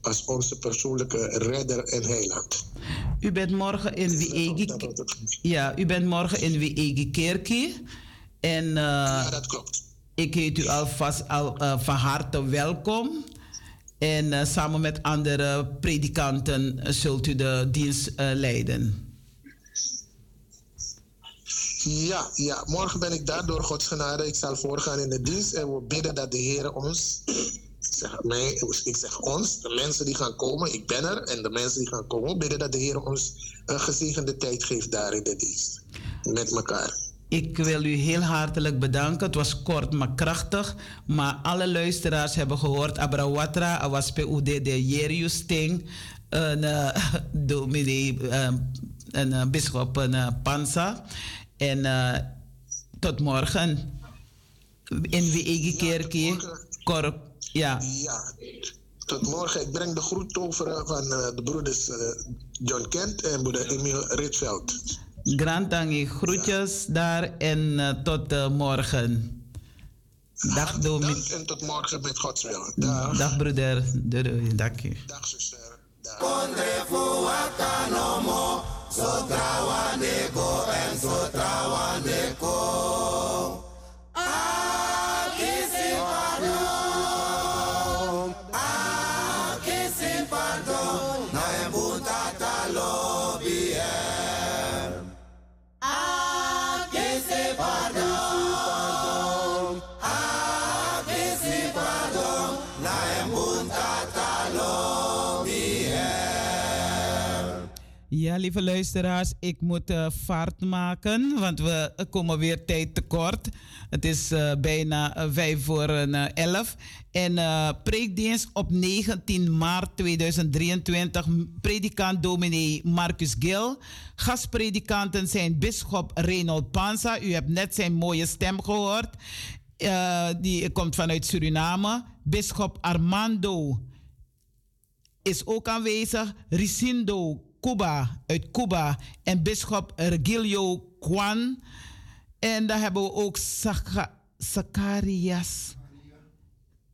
als onze persoonlijke redder en heiland. U bent morgen in Wiegi. Ja, u bent morgen in Wiegi Kerkie. En uh, ja, dat klopt. Ik heet u alvast al, uh, van harte welkom. En uh, samen met andere predikanten uh, zult u de dienst leiden. Ja, ja, morgen ben ik daar door Gods genade. Ik zal voorgaan in de dienst en we bidden dat de Heer ons, zeg, ik zeg ons, de mensen die gaan komen, ik ben er en de mensen die gaan komen, bidden dat de Heer ons een gezegende tijd geeft daar in de dienst. Met elkaar. Ik wil u heel hartelijk bedanken. Het was kort maar krachtig. Maar alle luisteraars hebben gehoord. Abrawatra, was PUD de Jerius Ting. Een uh, dominee, uh, een uh, bischop een, Pansa. En uh, tot morgen. In wie kerkie. Korp. Ja. ja. Tot morgen. Ik breng de groet over van de broeders John Kent en broeder Emil Ritveld. Grantangi, groetjes daar en uh, tot morgen. Dag Domi. En tot morgen met Gods wil. Dag, Dag broeder. Doei, doei. Dank je. Dag zuster. Dag. En. Ah, Lieve luisteraars, ik moet uh, vaart maken, want we komen weer tijd tekort. Het is uh, bijna uh, vijf voor elf. En preekdienst op 19 maart 2023, predikant dominee Marcus Gil. Gastpredikanten zijn bisschop Reynold Panza. U hebt net zijn mooie stem gehoord. die komt vanuit Suriname. Bisschop Armando is ook aanwezig. Ricindo Cuba, uit Cuba. En bischop Regilio Kwan. En dan hebben we ook Zacharias.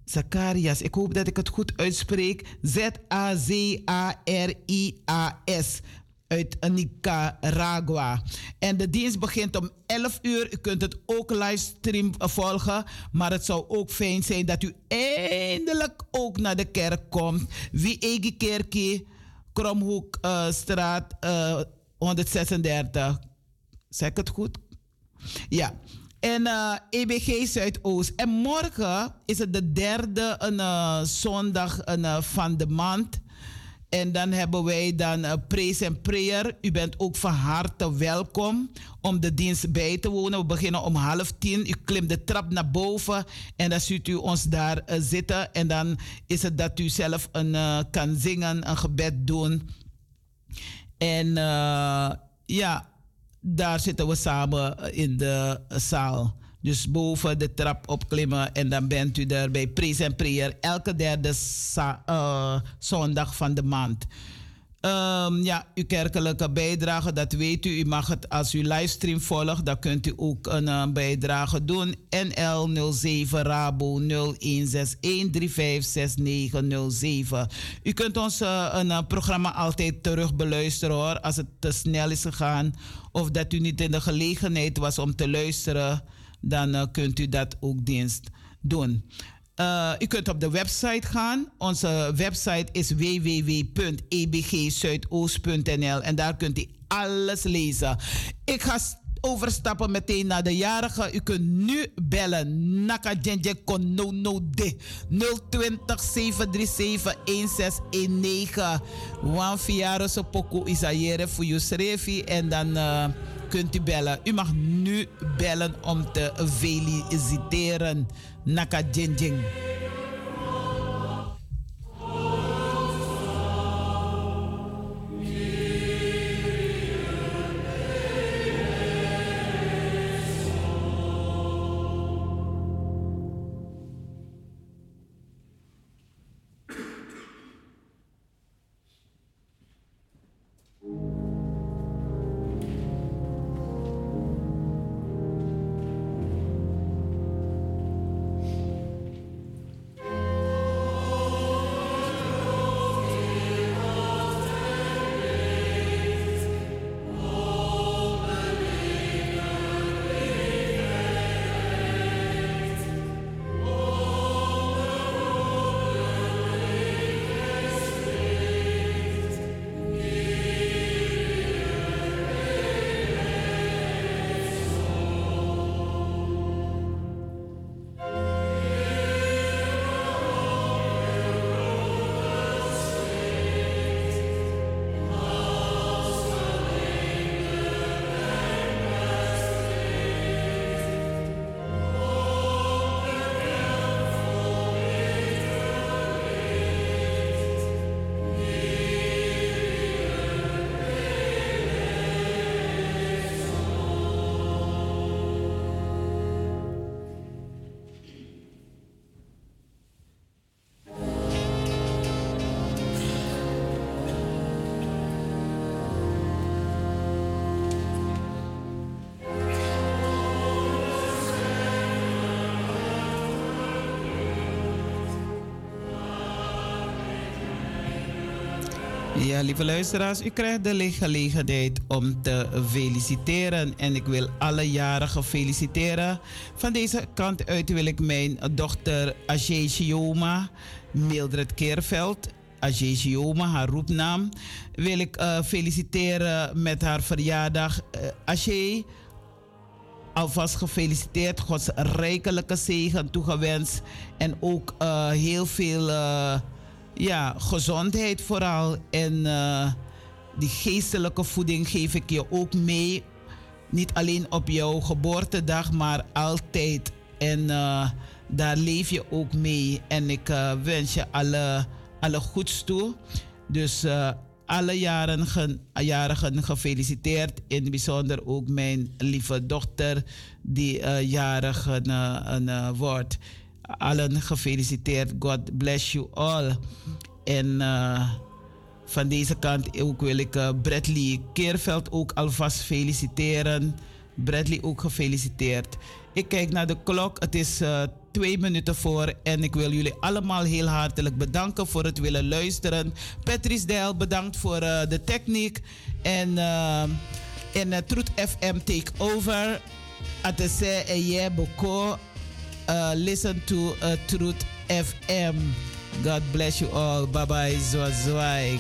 Zacharias, ik hoop dat ik het goed uitspreek. Z-A-Z-A-R-I-A-S. Uit Nicaragua. En de dienst begint om 11 uur. U kunt het ook livestream volgen. Maar het zou ook fijn zijn dat u eindelijk ook naar de kerk komt. Wie eigen kerkie. Kromhoekstraat uh, uh, 136. Zeg ik het goed? Ja. En uh, EBG Zuidoost. En morgen is het de derde een, zondag een, van de maand. En dan hebben wij dan uh, praise en prayer. U bent ook van harte welkom om de dienst bij te wonen. We beginnen om half tien. U klimt de trap naar boven en dan ziet u ons daar uh, zitten. En dan is het dat u zelf een, uh, kan zingen, een gebed doen. En ja, daar zitten we samen in de zaal. Dus boven de trap opklimmen en dan bent u er bij Praise en Prayer elke derde uh, zondag van de maand. Um, ja, uw kerkelijke bijdrage, dat weet u. U mag het als u livestream volgt, dan kunt u ook een uh, bijdrage doen. NL 07 Rabo 0161356907. U kunt ons uh, een programma altijd terug beluisteren hoor, als het te snel is gegaan. Of dat u niet in de gelegenheid was om te luisteren dan uh, kunt u dat ook dienst doen. Uh, u kunt op de website gaan. Onze website is www.ebgzuidoost.nl en daar kunt u alles lezen. Ik ga overstappen meteen naar de jarige. U kunt nu bellen. Naka Jenje Kono no de 020 737 1619. Wan Fiaro Sopoko Isaiere voor Yusrefi en dan. Uh, kunt u bellen. U mag nu bellen om te feliciteren. Naka Jinjing. Ja, lieve luisteraars, u krijgt de le- gelegenheid om te feliciteren. En ik wil alle jarigen feliciteren. Van deze kant uit wil ik mijn dochter Ajay Shioma, Mildred Keerveld. Ajay Shioma, haar roepnaam, wil ik eh, feliciteren met haar verjaardag. Uh, alvast gefeliciteerd. Gods rijkelijke zegen toegewenst. En ook eh, heel veel eh, ja, gezondheid vooral. En eh, die geestelijke voeding geef ik je ook mee. Niet alleen op jouw geboortedag, maar altijd. En eh, daar leef je ook mee. En ik eh, wens je alle, alle goeds toe. Dus alle jarigen, jarigen gefeliciteerd. In het bijzonder ook mijn lieve dochter die eh, jarig wordt. Allen gefeliciteerd. God bless you all. En eh, van deze kant ook wil ik eh, Bradley Keerveld ook alvast feliciteren. Bradley ook gefeliciteerd. Ik kijk naar de klok. Het is eh, twee minuten voor. En ik wil jullie allemaal heel hartelijk bedanken voor het willen luisteren. Patrice Dijl, bedankt voor de techniek. En, uh, en uh, Truth FM Takeover. Atese en boko. Uh, listen to uh, Truth FM. God bless you all. Bye bye. Zoai.